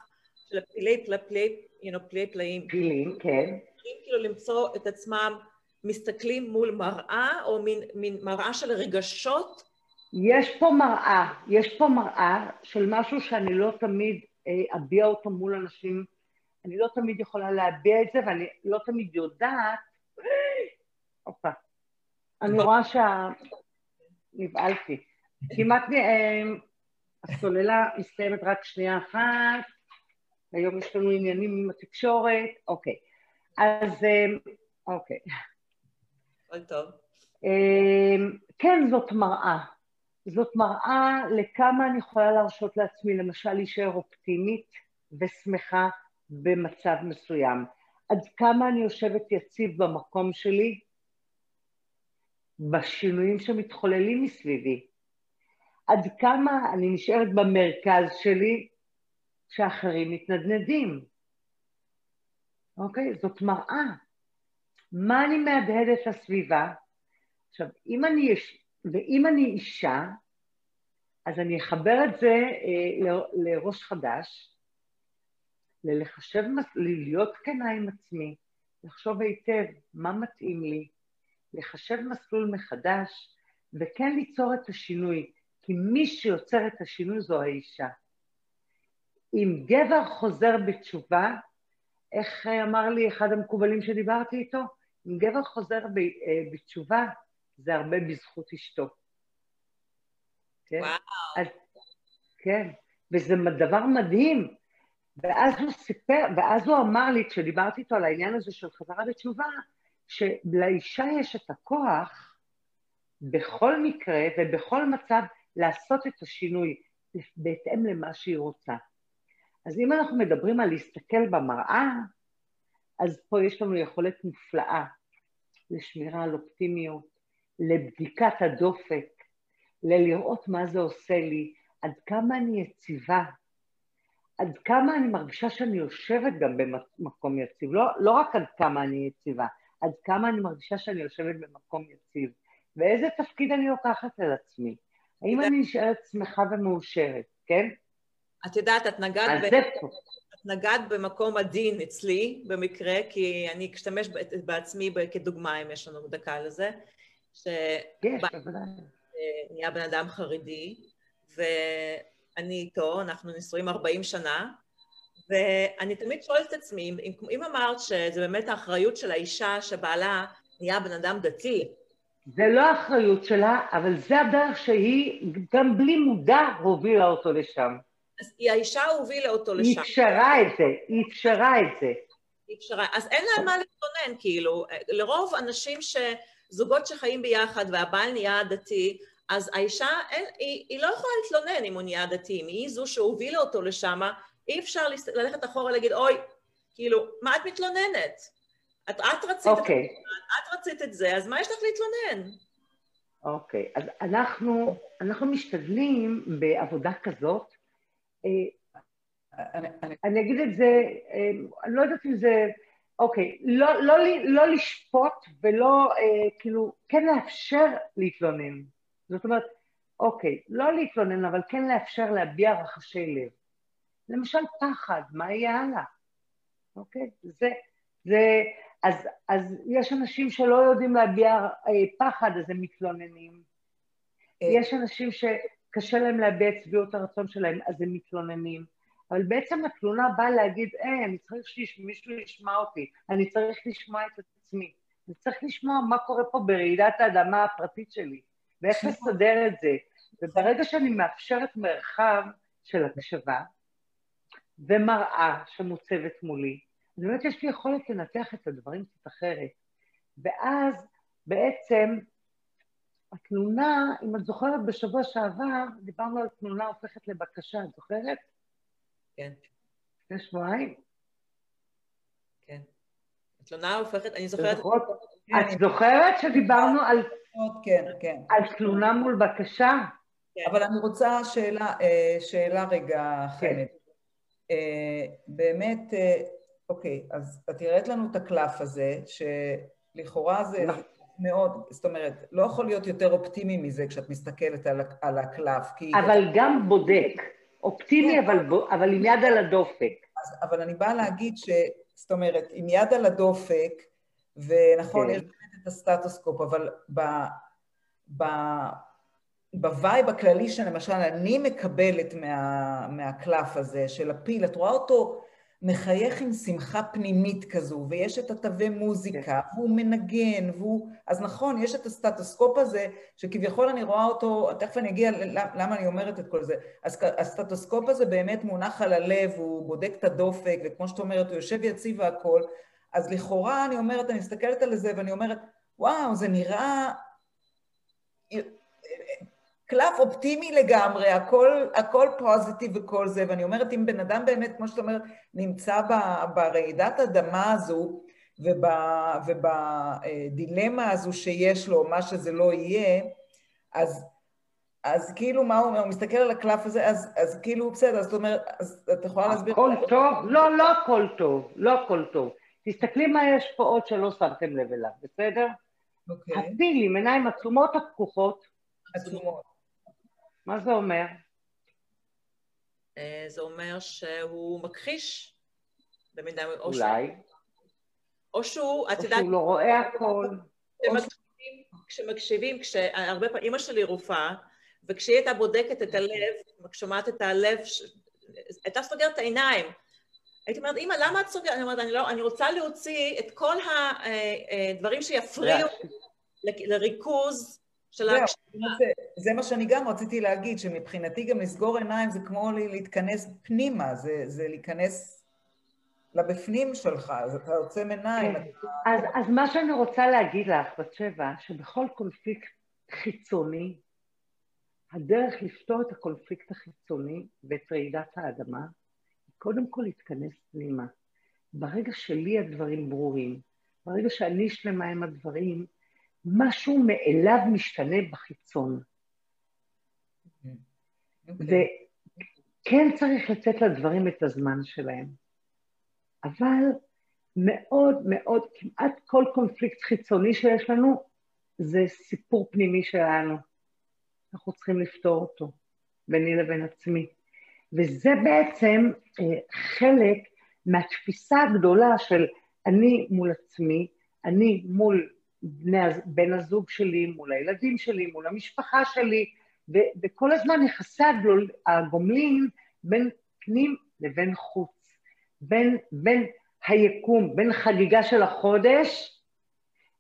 של הפלאי פלאי, you know, פלאי פלאים. פלאים, כן. כאילו למצוא את עצמם מסתכלים מול מראה, או מין, מין מראה של רגשות יש פה מראה, יש פה מראה של משהו שאני לא תמיד אה, אביע אותו מול אנשים, אני לא תמיד יכולה להביע את זה ואני לא תמיד יודעת, הופה, אני רואה שה... נבהלתי. כמעט אה, הסוללה מסתיימת רק שנייה אחת, היום יש לנו עניינים עם התקשורת, אוקיי. אז אה, אוקיי. טוב. כן, זאת מראה. זאת מראה לכמה אני יכולה להרשות לעצמי, למשל להישאר אופטימית ושמחה במצב מסוים. עד כמה אני יושבת יציב במקום שלי, בשינויים שמתחוללים מסביבי. עד כמה אני נשארת במרכז שלי כשאחרים מתנדנדים. אוקיי? זאת מראה. מה אני מהדהדת לסביבה? עכשיו, אם אני ואם אני אישה, אז אני אחבר את זה אה, לראש חדש, ללחשב, להיות כנה עם עצמי, לחשוב היטב מה מתאים לי, לחשב מסלול מחדש, וכן ליצור את השינוי, כי מי שיוצר את השינוי זו האישה. אם גבר חוזר בתשובה, איך אמר לי אחד המקובלים שדיברתי איתו? אם גבר חוזר אה, בתשובה, זה הרבה בזכות אשתו. כן? וואו. אז, כן, וזה דבר מדהים. ואז הוא סיפר, ואז הוא אמר לי, כשדיברתי איתו על העניין הזה של חזרה בתשובה, שלאישה יש את הכוח בכל מקרה ובכל מצב לעשות את השינוי בהתאם למה שהיא רוצה. אז אם אנחנו מדברים על להסתכל במראה, אז פה יש לנו יכולת מופלאה לשמירה על אופטימיות, לבדיקת הדופק, ללראות מה זה עושה לי, עד כמה אני יציבה, עד כמה אני מרגישה שאני יושבת גם במקום יציב, לא, לא רק עד כמה אני יציבה, עד כמה אני מרגישה שאני יושבת במקום יציב, ואיזה תפקיד אני לוקחת על עצמי, האם אני נשארת שמחה ומאושרת, כן? את יודעת, את נגעת, ב... את נגעת במקום עדין אצלי, במקרה, כי אני אשתמש בעצמי כדוגמה, אם יש לנו דקה לזה. שנהיה בן אדם חרדי, ואני איתו, אנחנו נשואים 40 שנה, ואני תמיד שואלת את עצמי, אם, אם אמרת שזה באמת האחריות של האישה שבעלה נהיה בן אדם דתי, זה לא האחריות שלה, אבל זה הדרך שהיא, גם בלי מודע, הובילה אותו לשם. אז היא האישה הובילה אותו לשם. היא אפשרה את זה, היא אפשרה את זה. היא אפשרה, אז אין לה מה להתלונן, כאילו. לרוב אנשים ש... זוגות שחיים ביחד והבעל נהיה דתי, אז האישה, אין, היא, היא לא יכולה להתלונן אם הוא נהיה דתי, אם היא זו שהובילה אותו לשם, אי אפשר ללכת אחורה ולהגיד, אוי, כאילו, מה את מתלוננת? את, את, רצית okay. את, אוקיי. את רצית את זה, אז מה יש לך להתלונן? אוקיי, okay. אז אנחנו, אנחנו משתדלים בעבודה כזאת, אה, אני, אני... אני אגיד את זה, אה, אני לא יודעת אם זה, אוקיי, לא, לא, לא לשפוט ולא, אה, כאילו, כן לאפשר להתלונן. זאת אומרת, אוקיי, לא להתלונן, אבל כן לאפשר להביע רחשי לב. למשל פחד, מה יהיה הלאה? אוקיי? זה, זה, אז, אז יש אנשים שלא יודעים להביע אה, פחד, אז הם מתלוננים. אה. יש אנשים שקשה להם להביע את שביעות הרצון שלהם, אז הם מתלוננים. אבל בעצם התלונה באה להגיד, אה, אני צריך שמישהו ישמע אותי, אני צריך לשמוע את עצמי, אני צריך לשמוע מה קורה פה ברעידת האדמה הפרטית שלי, ואיך לסדר את זה. וברגע שאני מאפשרת מרחב של הקשבה, ומראה שמוצבת מולי, אז באמת יש לי יכולת לנתח את הדברים קצת אחרת. ואז בעצם התלונה, אם את זוכרת בשבוע שעבר, דיברנו על תלונה הופכת לבקשה, את זוכרת? כן. לפני שבועיים? כן. התלונה הופכת, אני זוכרת... את זוכרת שדיברנו על... כן, כן. על תלונה מול בקשה? כן. אבל אני רוצה שאלה, אה, שאלה רגע, כן. חמד. אה, באמת, אה, אוקיי, אז את הראית לנו את הקלף הזה, שלכאורה זה נכון. מאוד, זאת אומרת, לא יכול להיות יותר אופטימי מזה כשאת מסתכלת על, על הקלף, כי... אבל גם בודק. אופטימי, כן. אבל, אבל עם יד על הדופק. אז, אבל אני באה להגיד ש... זאת אומרת, עם יד על הדופק, ונכון, כן. יש את הסטטוסקופ, אבל ב... ב... ב vibe הכללי שלמשל אני מקבלת מה, מהקלף הזה של הפיל, את רואה אותו מחייך עם שמחה פנימית כזו, ויש את התווי מוזיקה, כן. והוא מנגן, והוא... אז נכון, יש את הסטטוסקופ הזה, שכביכול אני רואה אותו, תכף אני אגיע למה אני אומרת את כל זה. אז הסטטוסקופ הזה באמת מונח על הלב, הוא בודק את הדופק, וכמו שאת אומרת, הוא יושב יציב והכול. אז לכאורה אני אומרת, אני מסתכלת על זה ואני אומרת, וואו, זה נראה קלף אופטימי לגמרי, הכל, הכל פוזיטיב וכל זה, ואני אומרת, אם בן אדם באמת, כמו שאת אומרת, נמצא ברעידת אדמה הזו, וב, ובדילמה הזו שיש לו, מה שזה לא יהיה, אז, אז כאילו, מה הוא אומר? הוא מסתכל על הקלף הזה, אז, אז כאילו, בסדר, זאת אומרת, אז את יכולה להסביר... הכל טוב? לא, לא הכל טוב, לא הכל טוב. תסתכלי מה יש פה עוד שלא שמתם לב אליו, בסדר? אוקיי. הפיל עם עיניים עצומות הפקוחות, עצומות. מה זה אומר? אה, זה אומר שהוא מכחיש במידה... אולי. או שהוא, את יודעת... או שהוא לא רואה הכל. כשמקשיבים, כשהרבה פעמים, אימא שלי רופאה, וכשהיא הייתה בודקת את הלב, שומעת את הלב, הייתה סוגרת את העיניים. הייתי אומרת, אימא, למה את סוגרת? אני אומרת, אני, לא, אני רוצה להוציא את כל הדברים אה, אה, שיפריעו לריכוז של ההקשבה. זה, זה מה שאני גם רציתי להגיד, שמבחינתי גם לסגור עיניים זה כמו להתכנס פנימה, זה, זה להיכנס לבפנים שלך, אז אתה עוצם עיניים. כן. אתה... אז, אז מה שאני רוצה להגיד לך, בת שבע, שבכל קונפליקט חיצוני, הדרך לפתור את הקונפליקט החיצוני ואת רעידת האדמה, קודם כל להתכנס פנימה. ברגע שלי הדברים ברורים, ברגע שאני שלמה עם הדברים, משהו מאליו משתנה בחיצון. אוקיי. וכן צריך לתת לדברים את הזמן שלהם. אבל מאוד מאוד, כמעט כל קונפליקט חיצוני שיש לנו, זה סיפור פנימי שלנו. אנחנו צריכים לפתור אותו, ביני לבין עצמי. וזה בעצם אה, חלק מהתפיסה הגדולה של אני מול עצמי, אני מול בני, בן הזוג שלי, מול הילדים שלי, מול המשפחה שלי, ו, וכל הזמן יחסי הגלול, הגומלין בין פנים לבין חוץ, בין, בין היקום, בין חגיגה של החודש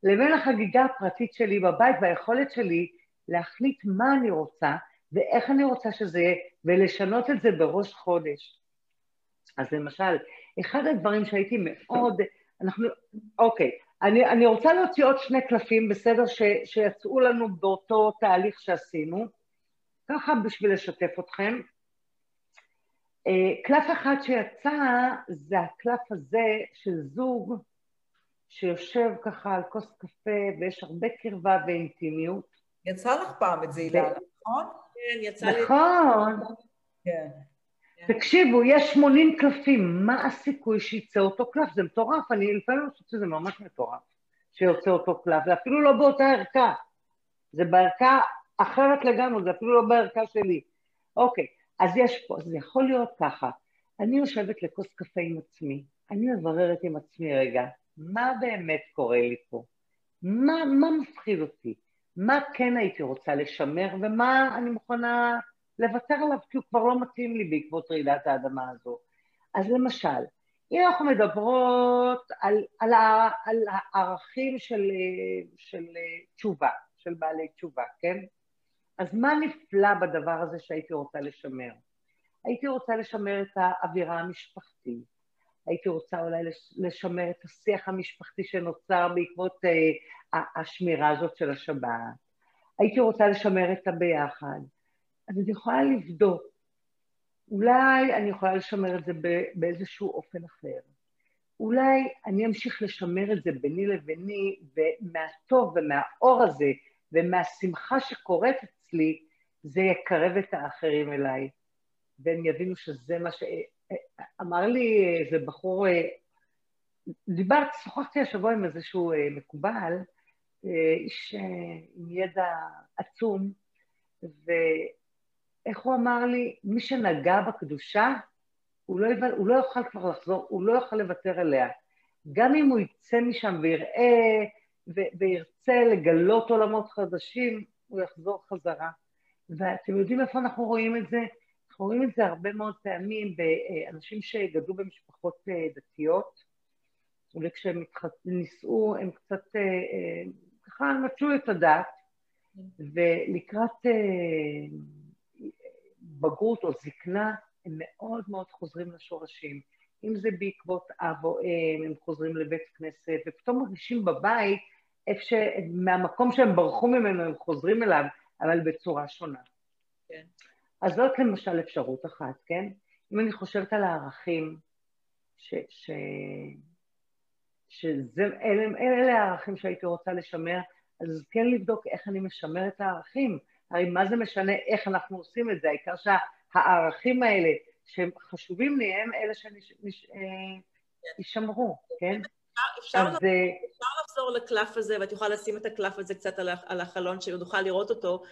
לבין החגיגה הפרטית שלי בבית והיכולת שלי להחליט מה אני רוצה ואיך אני רוצה שזה יהיה, ולשנות את זה בראש חודש. אז למשל, אחד הדברים שהייתי מאוד, אנחנו, אוקיי, אני, אני רוצה להוציא עוד שני קלפים, בסדר, ש, שיצאו לנו באותו תהליך שעשינו, ככה בשביל לשתף אתכם. אה, קלף אחד שיצא זה הקלף הזה של זוג שיושב ככה על כוס קפה ויש הרבה קרבה ואינטימיות. יצא לך פעם את זה, אילנה, נכון? כן, יצא לי... נכון. כן. תקשיבו, יש 80 קלפים, מה הסיכוי שיצא אותו קלף? זה מטורף, אני לפעמים חושבת שזה ממש מטורף שיוצא אותו קלף, זה אפילו לא באותה ערכה, זה בערכה אחרת לגמרי, זה אפילו לא בערכה שלי. אוקיי, אז יש פה, זה יכול להיות ככה, אני יושבת לכוס קפה עם עצמי, אני מבררת עם עצמי רגע, מה באמת קורה לי פה? מה, מה מפחיד אותי? מה כן הייתי רוצה לשמר ומה אני מוכנה לוותר עליו כי הוא כבר לא מתאים לי בעקבות רעידת האדמה הזו. אז למשל, אם אנחנו מדברות על, על, על הערכים של, של תשובה, של בעלי תשובה, כן? אז מה נפלא בדבר הזה שהייתי רוצה לשמר? הייתי רוצה לשמר את האווירה המשפחתית, הייתי רוצה אולי לשמר את השיח המשפחתי שנוצר בעקבות uh, השמירה הזאת של השבת, הייתי רוצה לשמר את הביחד, אז אני יכולה לבדוק. אולי אני יכולה לשמר את זה באיזשהו אופן אחר. אולי אני אמשיך לשמר את זה ביני לביני, ומהטוב ומהאור הזה ומהשמחה שקורית אצלי, זה יקרב את האחרים אליי, והם יבינו שזה מה ש... אמר לי איזה בחור, דיברת, שוחחתי השבוע עם איזשהו מקובל, איש עם ידע עצום, ואיך הוא אמר לי, מי שנגע בקדושה, הוא לא, יוכל, הוא לא יוכל כבר לחזור, הוא לא יוכל לוותר עליה. גם אם הוא יצא משם ויראה וירצה לגלות עולמות חדשים, הוא יחזור חזרה. ואתם יודעים איפה אנחנו רואים את זה? אנחנו רואים את זה הרבה מאוד פעמים באנשים שגדלו במשפחות אה, דתיות, וכשהם נישאו הם קצת אה, אה, ככה נטשו את הדת, ולקראת בגרות או זקנה הם מאוד מאוד חוזרים לשורשים. אם זה בעקבות אב או אם, הם חוזרים לבית כנסת, ופתאום מרגישים בבית איפה ש... מהמקום שהם ברחו ממנו הם חוזרים אליו, אבל בצורה שונה. כן. אז זאת למשל אפשרות אחת, כן? אם אני חושבת על הערכים, ש... ש... שזה, אלה, הערכים שהייתי רוצה לשמר, אז כן לבדוק איך אני משמר את הערכים. הרי מה זה משנה איך אנחנו עושים את זה, העיקר שהערכים האלה שהם חשובים לי הם אלה שישמרו, כן? אפשר, אז, אפשר, אפשר לחזור לקלף הזה, ואת יכולה לשים את הקלף הזה קצת על החלון שנוכל לראות אותו,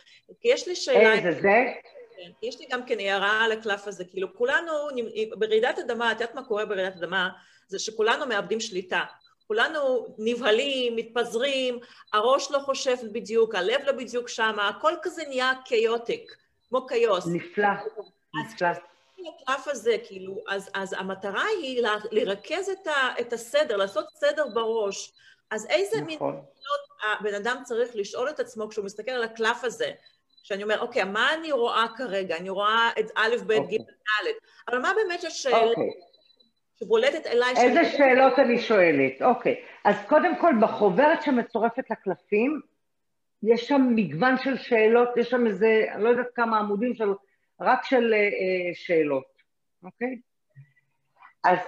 כי יש לי שאלה... איזה זה? כן, יש לי גם כן הערה על הקלף הזה, כאילו כולנו, ברעידת אדמה, את יודעת מה קורה ברעידת אדמה? זה שכולנו מאבדים שליטה. כולנו נבהלים, מתפזרים, הראש לא חושב בדיוק, הלב לא בדיוק שם, הכל כזה נהיה קיוטיק, כמו קיוס. נפלא, נפלא. הקלף הזה, כאילו, אז, אז המטרה היא לרכז את, ה, את הסדר, לעשות סדר בראש. אז איזה נכון. מין שאלות הבן אדם צריך לשאול את עצמו כשהוא מסתכל על הקלף הזה, שאני אומר, אוקיי, מה אני רואה כרגע? אני רואה את א', ב', ג', ד', אבל מה באמת השאלה אוקיי. שבולטת אליי? איזה שאני... שאלות אני שואלת? אוקיי, אז קודם כל, בחוברת שמצורפת לקלפים, יש שם מגוון של שאלות, יש שם איזה, אני לא יודעת כמה עמודים של, רק של אה, שאלות, אוקיי? אז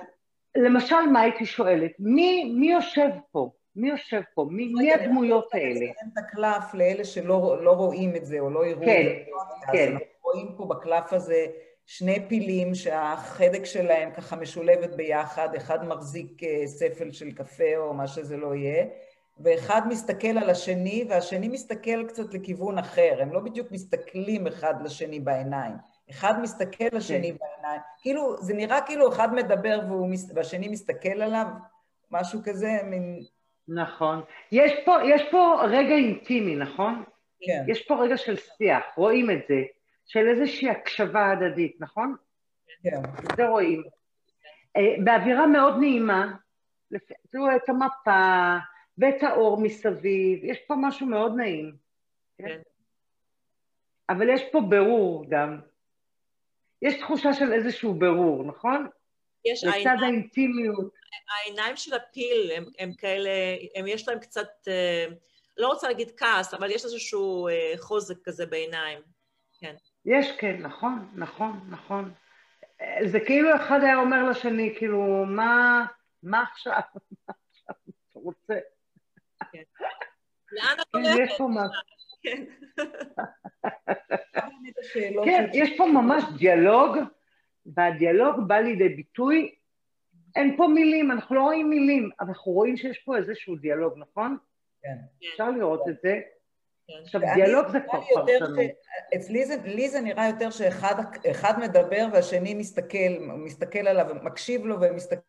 למשל, מה הייתי שואלת? מי, מי יושב פה? מי יושב פה? מי, מי הדמויות האלה? אני רוצה את הקלף לאלה שלא לא רואים את זה או לא יראו כן, את זה. כן, כן. אנחנו רואים פה בקלף הזה שני פילים שהחדק שלהם ככה משולבת ביחד, אחד מחזיק אה, ספל של קפה או מה שזה לא יהיה, ואחד מסתכל על השני והשני מסתכל קצת לכיוון אחר, הם לא בדיוק מסתכלים אחד לשני בעיניים. אחד מסתכל לשני כן. בעיניים, כאילו, זה נראה כאילו אחד מדבר והשני מסתכל עליו, משהו כזה, מין... נכון. יש פה, יש פה רגע אינטימי, נכון? כן. יש פה רגע של שיח, רואים את זה, של איזושהי הקשבה הדדית, נכון? כן. זה רואים. אה, באווירה מאוד נעימה, תראו את המפה ואת האור מסביב, יש פה משהו מאוד נעים. כן? כן. אבל יש פה ברור גם. יש תחושה של איזשהו ברור, נכון? יש לצד העיניים, האינטימיות. העיניים של הפיל הם, הם כאלה, הם יש להם קצת, אה, לא רוצה להגיד כעס, אבל יש איזשהו אה, חוזק כזה בעיניים, כן. יש, כן, נכון, נכון, נכון. זה כאילו אחד היה אומר לשני, כאילו, מה, מה עכשיו? (laughs) מה עכשיו אתה רוצה? כן. לאן את (laughs) הולכת? יש פה משהו. כן. (laughs) כן, יש פה ממש דיאלוג, והדיאלוג בא לידי ביטוי, אין פה מילים, אנחנו לא רואים מילים, אבל אנחנו רואים שיש פה איזשהו דיאלוג, נכון? כן. אפשר לראות את זה. כן. עכשיו, דיאלוג זה כבר פרשנות. אצלי זה, לי זה נראה יותר שאחד מדבר והשני מסתכל, מסתכל עליו, מקשיב לו ומסתכל,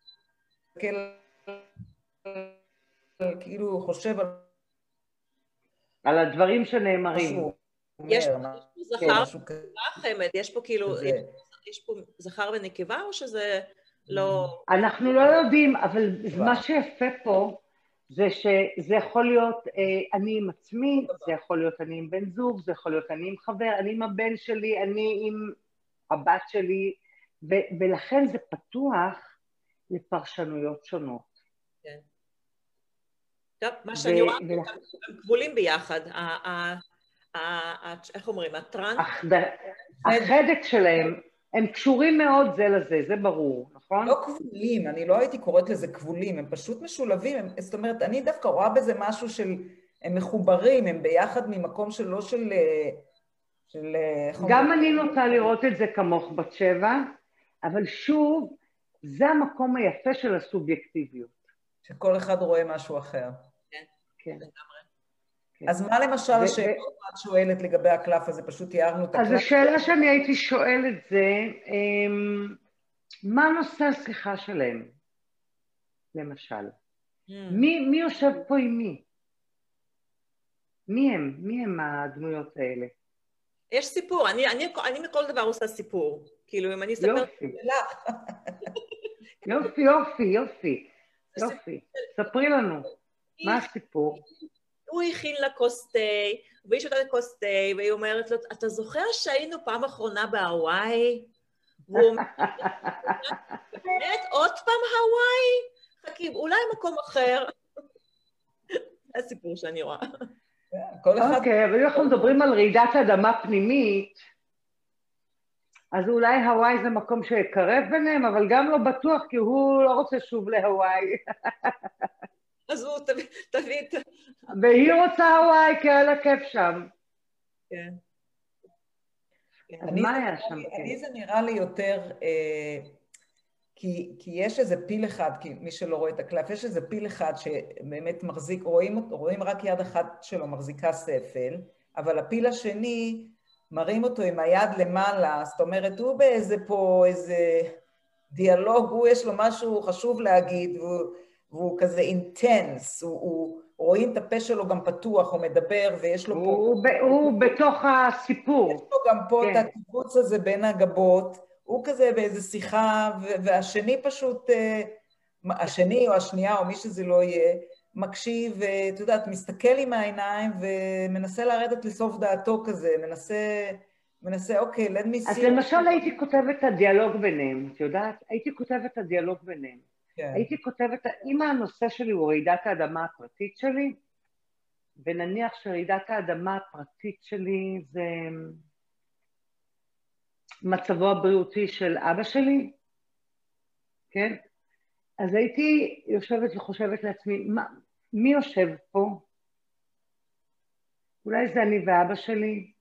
כאילו חושב על... על הדברים שנאמרים. יש פה זכר חמד, יש פה כאילו, יש פה זכר ונקבה או שזה לא... אנחנו לא יודעים, אבל מה שיפה פה זה שזה יכול להיות אה, אני עם עצמי, זה יכול להיות אני עם בן זוג, זה יכול להיות אני עם חבר, אני עם הבן שלי, אני עם הבת שלי, ו- ולכן זה פתוח לפרשנויות שונות. כן. טוב, מה שאני רואה, הם כבולים ביחד. איך אומרים? הטראנס? החדק שלהם, הם קשורים מאוד זה לזה, זה ברור, נכון? לא כבולים, אני לא הייתי קוראת לזה כבולים, הם פשוט משולבים, הם, זאת אומרת, אני דווקא רואה בזה משהו של, הם מחוברים, הם ביחד ממקום של לא של... של גם אני נוטה לראות את זה כמוך בת שבע, אבל שוב, זה המקום היפה של הסובייקטיביות. שכל אחד רואה משהו אחר. כן, כן. כן. אז מה למשל השאלה שאת שואלת לגבי הקלף הזה? פשוט תיארנו את הקלף. אז השאלה שאני הייתי שואלת זה, אמ, מה נושא השיחה שלהם, למשל? Mm. מי, מי יושב פה עם מי? מי הם? מי הם הדמויות האלה? יש סיפור, אני, אני, אני מכל דבר עושה סיפור. כאילו, אם אני אספר... יופי. יופי, יופי, יופי. יופי. ספרי לנו, מה הסיפור? הוא הכין לה כוס תה, והיא שותה כוס תה, והיא אומרת לו, אתה זוכר שהיינו פעם אחרונה בהוואי? והוא אומר, באמת? עוד פעם הוואי? חכי, אולי מקום אחר. זה הסיפור שאני רואה. אוקיי, אבל אם אנחנו מדברים על רעידת אדמה פנימית, אז אולי הוואי זה מקום שיקרב ביניהם, אבל גם לא בטוח, כי הוא לא רוצה שוב להוואי. (laughs) אז הוא תביא את... והיא רוצה הוואי, כי על הכיף שם. כן. אז מה היה שם? אני זה נראה לי יותר, אה, כי, כי יש איזה פיל אחד, כי מי שלא רואה את הקלף, יש איזה פיל אחד שבאמת מחזיק, רואים, רואים רק יד אחת שלו מחזיקה ספל, אבל הפיל השני, מראים אותו עם היד למעלה, זאת אומרת, הוא באיזה פה, איזה דיאלוג, הוא יש לו משהו חשוב להגיד, והוא... והוא כזה אינטנס, הוא, הוא, רואים את הפה שלו גם פתוח, הוא מדבר ויש לו הוא, פה... הוא, ב, הוא בתוך הסיפור. יש לו גם פה כן. את הקיבוץ הזה בין הגבות, הוא כזה באיזה שיחה, והשני פשוט, אה, השני או השנייה או מי שזה לא יהיה, מקשיב, ואת יודעת, מסתכל עם העיניים ומנסה לרדת לסוף דעתו כזה, מנסה... מנסה, אוקיי, let me see. אז למשל הייתי כותבת את הדיאלוג ביניהם, את יודעת? הייתי כותבת את הדיאלוג ביניהם. כן. הייתי כותבת, אם הנושא שלי הוא רעידת האדמה הפרטית שלי, ונניח שרעידת האדמה הפרטית שלי זה מצבו הבריאותי של אבא שלי, כן? אז הייתי יושבת וחושבת לעצמי, מה, מי יושב פה? אולי זה אני ואבא שלי,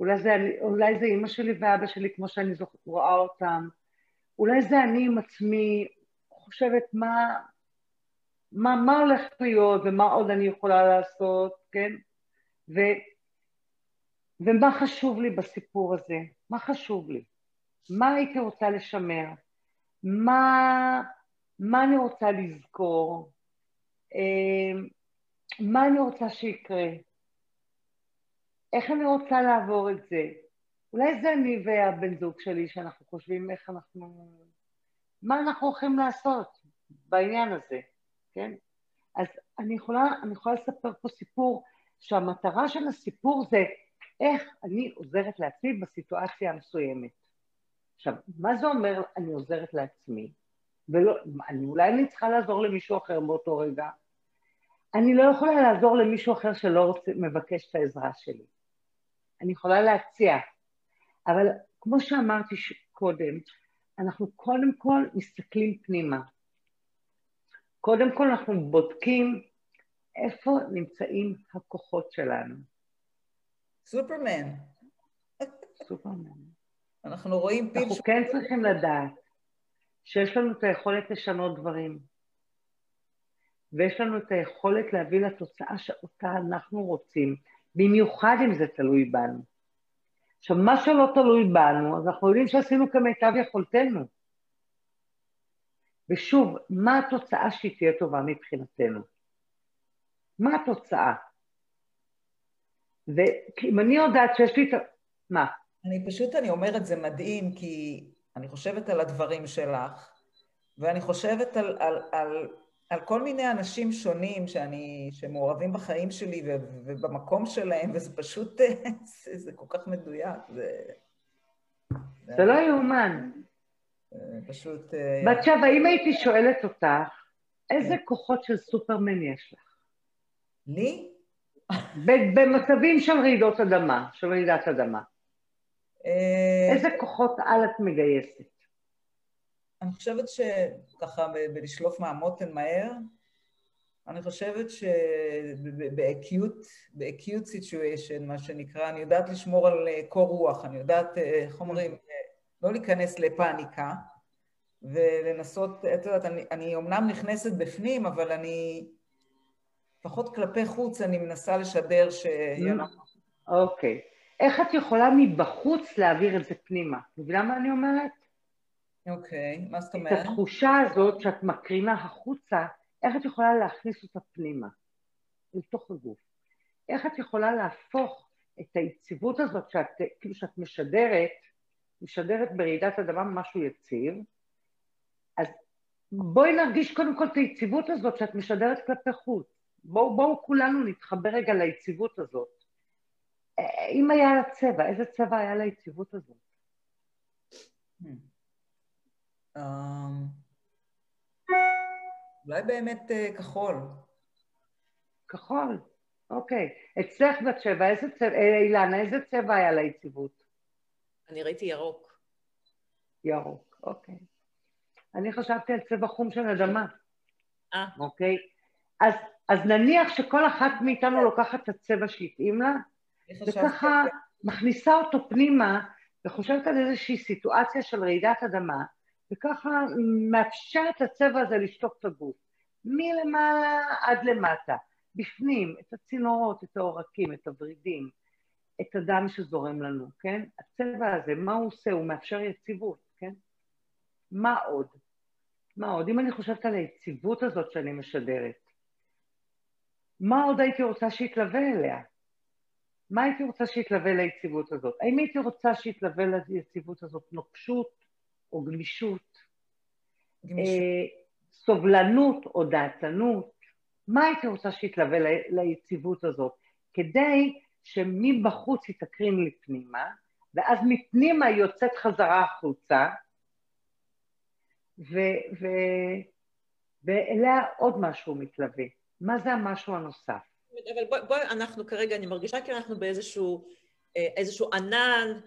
אולי זה, אני, אולי זה אימא שלי ואבא שלי כמו שאני רואה אותם, אולי זה אני עם עצמי, חושבת מה, מה, מה הולך להיות ומה עוד אני יכולה לעשות, כן? ו, ומה חשוב לי בסיפור הזה? מה חשוב לי? מה הייתי רוצה לשמר? מה, מה אני רוצה לזכור? אה, מה אני רוצה שיקרה? איך אני רוצה לעבור את זה? אולי זה אני והבן זוג שלי שאנחנו חושבים איך אנחנו מה אנחנו הולכים לעשות בעניין הזה, כן? אז אני יכולה, אני יכולה לספר פה סיפור שהמטרה של הסיפור זה איך אני עוזרת לעצמי בסיטואציה המסוימת. עכשיו, מה זה אומר אני עוזרת לעצמי? ולא, אני, אולי אני צריכה לעזור למישהו אחר באותו רגע. אני לא יכולה לעזור למישהו אחר שלא רוצה, מבקש את העזרה שלי. אני יכולה להציע, אבל כמו שאמרתי קודם, אנחנו קודם כל מסתכלים פנימה. קודם כל אנחנו בודקים איפה נמצאים הכוחות שלנו. סופרמן. סופרמן. אנחנו רואים פיל... אנחנו כן צריכים לדעת שיש לנו את היכולת לשנות דברים, ויש לנו את היכולת להביא לתוצאה שאותה אנחנו רוצים, במיוחד אם זה תלוי בנו. עכשיו, מה שלא תלוי בנו, אז אנחנו יודעים שעשינו כמיטב יכולתנו. ושוב, מה התוצאה שהיא תהיה טובה מבחינתנו? מה התוצאה? ואם אני יודעת שיש לי את ה... מה? אני פשוט, אני אומרת, זה מדהים, כי אני חושבת על הדברים שלך, ואני חושבת על, על, על, על כל מיני אנשים שונים שאני, שמעורבים בחיים שלי ו, ובמקום שלהם, וזה פשוט, זה, זה כל כך מדויק. זה, זה לא יאומן. פשוט... בת שבע, אם הייתי שואלת אותך, איזה כן. כוחות של סופרמן יש לך? לי? במצבים של רעידות אדמה, של רעידת אדמה. אה, איזה כוחות על את מגייסת? אני חושבת שככה, בלשלוף מהמותן מהר, אני חושבת שבאקיוט סיטואשן, מה שנקרא, אני יודעת לשמור על אה, קור רוח, אני יודעת, אה, איך אומרים, לא להיכנס לפאניקה, ולנסות, את יודעת, אני, אני אומנם נכנסת בפנים, אבל אני, לפחות כלפי חוץ, אני מנסה לשדר ש... אוקיי. Okay. איך את יכולה מבחוץ להעביר את זה פנימה? מבינה מה אני אומרת? אוקיי, okay, מה זאת אומרת? את התחושה הזאת שאת מקרינה החוצה, איך את יכולה להכניס אותה פנימה, לתוך הגוף? איך את יכולה להפוך את היציבות הזאת שאת, כאילו שאת משדרת, משדרת ברעידת אדמה משהו יציב, אז בואי נרגיש קודם כל את היציבות הזאת שאת משדרת כלפי חוץ. בואו בוא כולנו נתחבר רגע ליציבות הזאת. אם היה לה צבע, איזה צבע היה ליציבות הזאת? אמ, אולי באמת אה, כחול. כחול, אוקיי. אצלך בת שבע, איזה צבע, אה, אילנה, איזה צבע היה ליציבות? אני ראיתי ירוק. ירוק, אוקיי. אני חשבתי על צבע חום של אדמה. אה. אוקיי? אז, אז נניח שכל אחת מאיתנו לוקחת את הצבע שהתאים לה, וככה מכניסה אותו פנימה וחושבת על איזושהי סיטואציה של רעידת אדמה, וככה מאפשרת לצבע הזה לשטוף את הגוף, מלמעלה עד למטה, בפנים, את הצינורות, את העורקים, את הוורידים, את הדם שזורם לנו, כן? הצבע הזה, מה הוא עושה? הוא מאפשר יציבות, כן? מה עוד? מה עוד? אם אני חושבת על היציבות הזאת שאני משדרת, מה עוד הייתי רוצה שיתלווה אליה? מה הייתי רוצה שיתלווה ליציבות הזאת? האם הייתי רוצה שיתלווה ליציבות הזאת נוקשות או גמישות? גמישות. אה, סובלנות או דעתנות? מה הייתי רוצה שיתלווה ל, ליציבות הזאת? כדי שמבחוץ היא תקרין לי פנימה, ואז מפנימה היא יוצאת חזרה החוצה, ו, ו, ואליה עוד משהו מתלווה. מה זה המשהו הנוסף? אבל בואי, בוא, אנחנו כרגע, אני מרגישה כאילו אנחנו באיזשהו אה, איזשהו ענן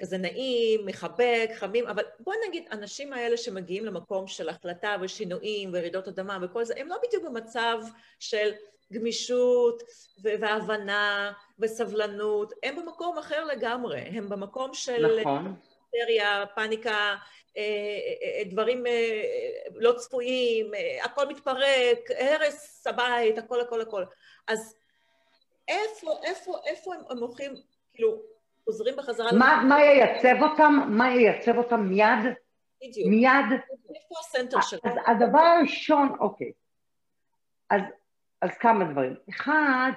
כזה נעים, מחבק, חמים, אבל בואי נגיד, האנשים האלה שמגיעים למקום של החלטה ושינויים ורעידות אדמה וכל זה, הם לא בדיוק במצב של גמישות והבנה וסבלנות, הם במקום אחר לגמרי, הם במקום של... נכון. פאניקה, אה, דברים לא צפויים, הכל מתפרק, הרס הבית, הכל הכל הכל. אז איפה, איפה, איפה הם, הם הולכים, כאילו, חוזרים בחזרה... מה, מה ייצב אותם? מה ייצב אותם מיד? בדיוק. מיד? איפה הסנטר שלהם? אז הדבר הראשון, אוקיי. אז, אז כמה דברים. אחד,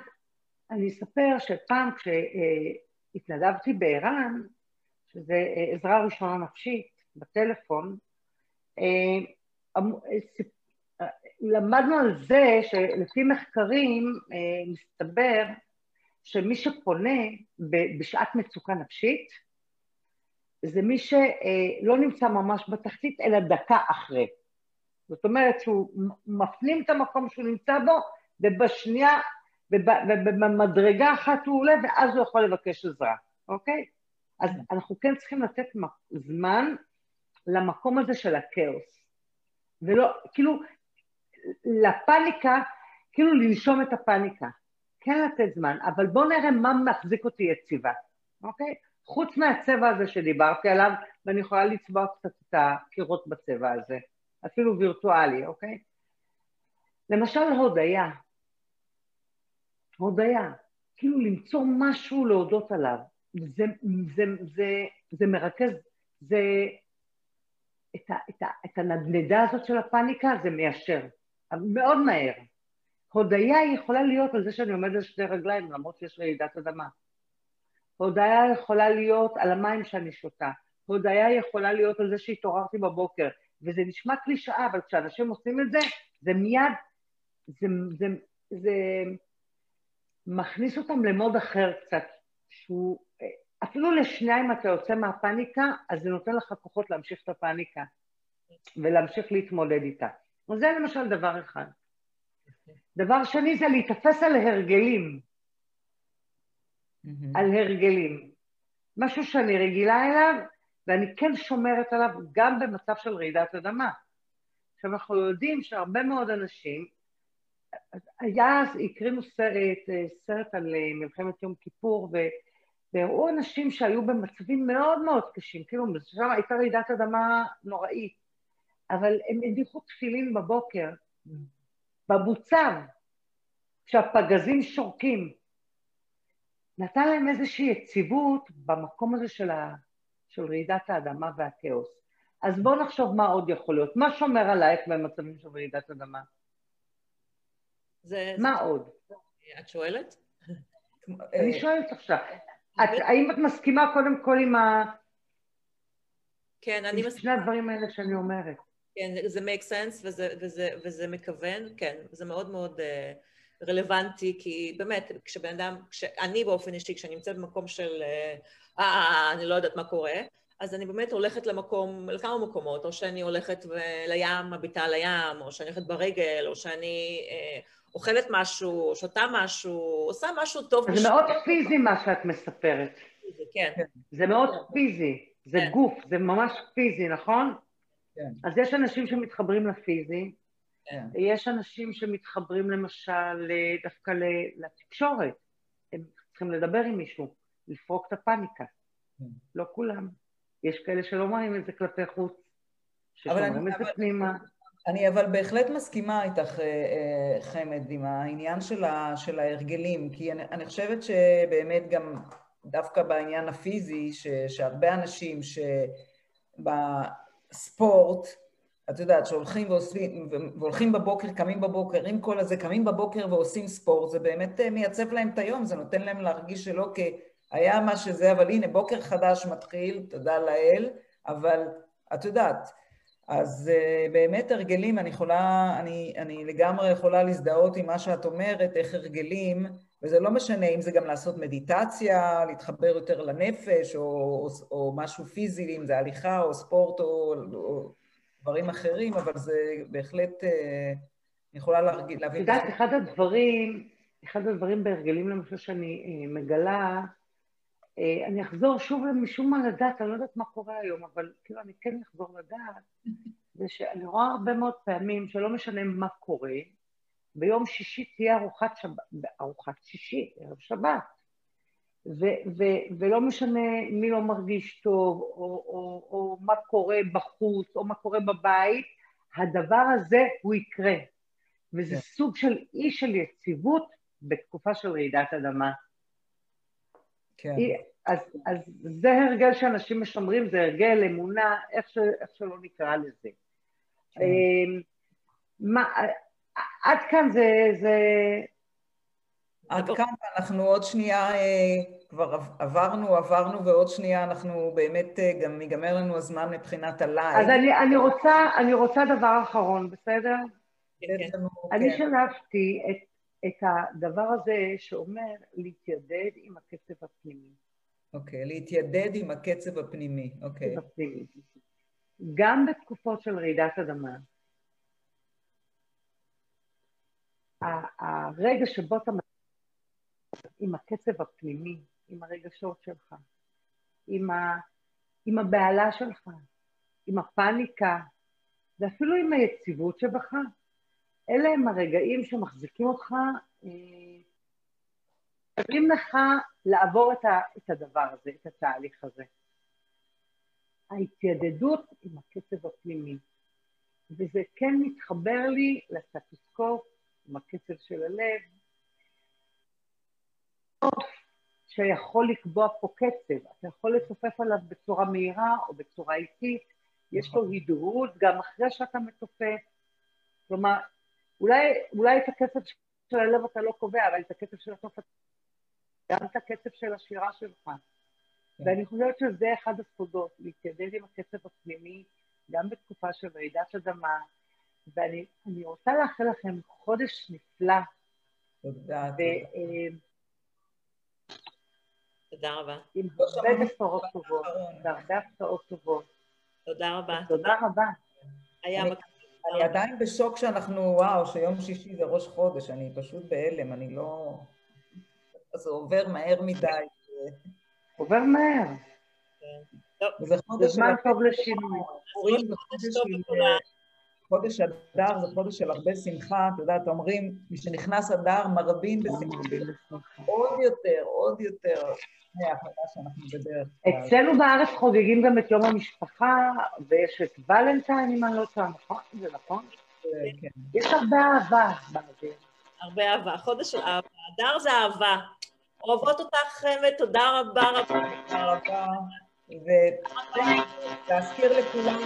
אני אספר שפעם כשהתנדבתי בער"ן, שזה אה, עזרה ראשונה נפשית בטלפון, אה, למדנו על זה שלפי מחקרים אה, מסתבר שמי שפונה בשעת מצוקה נפשית, זה מי שלא נמצא ממש בתחתית, אלא דקה אחרי. זאת אומרת שהוא מפנים את המקום שהוא נמצא בו, ובשנייה, ובמדרגה אחת הוא עולה, ואז הוא יכול לבקש עזרה, אוקיי? אז אנחנו כן צריכים לתת זמן למקום הזה של הכאוס. ולא, כאילו, לפאניקה, כאילו לנשום את הפאניקה. כן לתת זמן, אבל בואו נראה מה מחזיק אותי יציבה, אוקיי? חוץ מהצבע הזה שדיברתי עליו, ואני יכולה לצבוע קצת את הקירות בצבע הזה, אפילו וירטואלי, אוקיי? למשל הודיה. הודיה, כאילו למצוא משהו להודות עליו. זה, זה, זה, זה מרכז, זה... את, ה, את, ה, את הנדנדה הזאת של הפאניקה זה מיישר, מאוד מהר. הודיה יכולה להיות על זה שאני עומדת על שתי רגליים למרות שיש רעידת אדמה. הודיה יכולה להיות על המים שאני שותה. הודיה יכולה להיות על זה שהתעוררתי בבוקר. וזה נשמע קלישאה, אבל כשאנשים עושים את זה, זה מיד, זה, זה, זה מכניס אותם למוד אחר קצת, שהוא, אפילו לשניים אתה יוצא מהפאניקה, אז זה נותן לך כוחות להמשיך את הפאניקה ולהמשיך להתמודד איתה. וזה למשל דבר אחד. דבר שני זה להיתפס על הרגלים. Mm-hmm. על הרגלים. משהו שאני רגילה אליו, ואני כן שומרת עליו גם במצב של רעידת אדמה. עכשיו, אנחנו יודעים שהרבה מאוד אנשים, היה, הקרינו סרט, סרט על מלחמת יום כיפור, והראו אנשים שהיו במצבים מאוד מאוד קשים, כאילו, שם הייתה רעידת אדמה נוראית, אבל הם הניחו תפילין בבוקר, בבוצר, כשהפגזים שורקים. נתן להם איזושהי יציבות במקום הזה של, ה, של רעידת האדמה והכאוס. אז בואו נחשוב מה עוד יכול להיות. מה שומר עלייך במצבים של רעידת אדמה? זה... מה עוד? את שואלת? אני שואלת עכשיו. את, האם את מסכימה קודם כל עם ה... כן, אני מסכימה. שני הדברים האלה שאני אומרת. כן, זה make sense וזה, וזה, וזה מכוון, כן, זה מאוד מאוד uh, רלוונטי, כי באמת, כשבן אדם, כשאני באופן אישי, כשאני נמצאת במקום של, אה, אה, אה, אני לא יודעת מה קורה, אז אני באמת הולכת למקום, לכמה מקומות, או שאני הולכת לים, מביטה על הים, או שאני הולכת ברגל, או שאני אה, אוכלת משהו, שותה משהו, עושה משהו טוב. זה מאוד פיזי מה שאת מספרת. כן. זה מאוד פיזי, זה כן. גוף, זה ממש פיזי, נכון? כן. אז יש אנשים שמתחברים לפיזי, כן. יש אנשים שמתחברים למשל דווקא לתקשורת, הם צריכים לדבר עם מישהו, לפרוק את הפאניקה. כן. לא כולם. יש כאלה שלא מראים את זה כלפי חוץ, ששומרים את זה פנימה. אני אבל בהחלט מסכימה איתך, אה, אה, חמד, עם העניין של, ה, של ההרגלים, כי אני, אני חושבת שבאמת גם דווקא בעניין הפיזי, ש, שהרבה אנשים שבספורט, את יודעת, שהולכים ועושים, והולכים בבוקר, קמים בבוקר, עם כל הזה, קמים בבוקר ועושים ספורט, זה באמת אה, מייצב להם את היום, זה נותן להם להרגיש שלא כ... היה מה שזה, אבל הנה, בוקר חדש מתחיל, תודה לאל, אבל את יודעת, אז uh, באמת הרגלים, אני יכולה, אני, אני לגמרי יכולה להזדהות עם מה שאת אומרת, איך הרגלים, וזה לא משנה אם זה גם לעשות מדיטציה, להתחבר יותר לנפש, או, או, או משהו פיזי, אם זה הליכה או ספורט או, או דברים אחרים, אבל זה בהחלט, uh, אני יכולה להבין... את יודעת, אחד הדברים, אחד הדברים בהרגלים למשל שאני uh, מגלה, אה, אני אחזור שוב משום מה לדעת, אני לא יודעת מה קורה היום, אבל כאילו אני כן אחזור לדעת, זה שאני רואה הרבה מאוד פעמים שלא משנה מה קורה, ביום שישי תהיה ארוחת שבת, ארוחת שישי, ערב שבת, ו- ו- ולא משנה מי לא מרגיש טוב, או, או, או מה קורה בחוץ, או מה קורה בבית, הדבר הזה הוא יקרה. וזה כן. סוג של אי של יציבות בתקופה של רעידת אדמה. כן. אז, אז זה הרגל שאנשים משמרים, זה הרגל, אמונה, איך, ש, איך שלא נקרא לזה. כן. אמ, מה, עד כאן זה, זה... עד כאן אנחנו עוד שנייה אה, כבר עברנו, עברנו, ועוד שנייה אנחנו באמת, אה, גם ייגמר לנו הזמן מבחינת ה live. אז אני, אני, רוצה, אני רוצה דבר אחרון, בסדר? כן. אני כן. שלפתי את את הדבר הזה שאומר להתיידד עם הכסף הפנימי. אוקיי, להתיידד עם הקצב הפנימי, אוקיי. גם בתקופות של רעידת אדמה, הרגע שבו אתה עם הקצב הפנימי, עם הרגשות שלך, עם, ה, עם הבהלה שלך, עם הפאניקה, ואפילו עם היציבות שבך, אלה הם הרגעים שמחזיקים אותך, אומרים אה, לך לעבור את, ה, את הדבר הזה, את התהליך הזה. ההתיידדות עם הקצב הפנימי, וזה כן מתחבר לי לסטטוסקופ, עם הקצב של הלב, שיכול לקבוע פה קצב, אתה יכול לצופף עליו בצורה מהירה או בצורה איטית, יש לו הידהות גם אחרי שאתה מתופף, כלומר, אולי, אולי את הקצב של הלב אתה לא קובע, אבל את הקצב של התופף, גם את הקצב של השירה שלך. כן. ואני חושבת שזה אחד הסודות, להתיידד עם הקצב הפנימי, גם בתקופה של רעידת אדמה, ואני רוצה לאחל לכם חודש נפלא. תודה. תודה רבה. עם הרבה בשורות טובות, והרבה הפתעות טובות. תודה רבה. תודה רבה. היה אני עדיין בשוק שאנחנו, וואו, שיום שישי זה ראש חודש, אני פשוט בהלם, אני לא... זה עובר מהר מדי. עובר מהר. כן. זה זמן טוב לשינוי. חודש אדר זה חודש של הרבה שמחה, את יודעת, אומרים, משנכנס אדר מרבים בשמחה. עוד יותר, עוד יותר. אצלנו בארץ חוגגים גם את יום המשפחה, ויש את ולנטיין, אם אני לא טועה, נכון? זה נכון? כן. יש הרבה אהבה באוויר. הרבה אהבה. חודש של אהבה. אדר זה אהבה. אוהבות אותך, חמד, תודה רבה רבה. תודה רבה. ולהזכיר לכולם...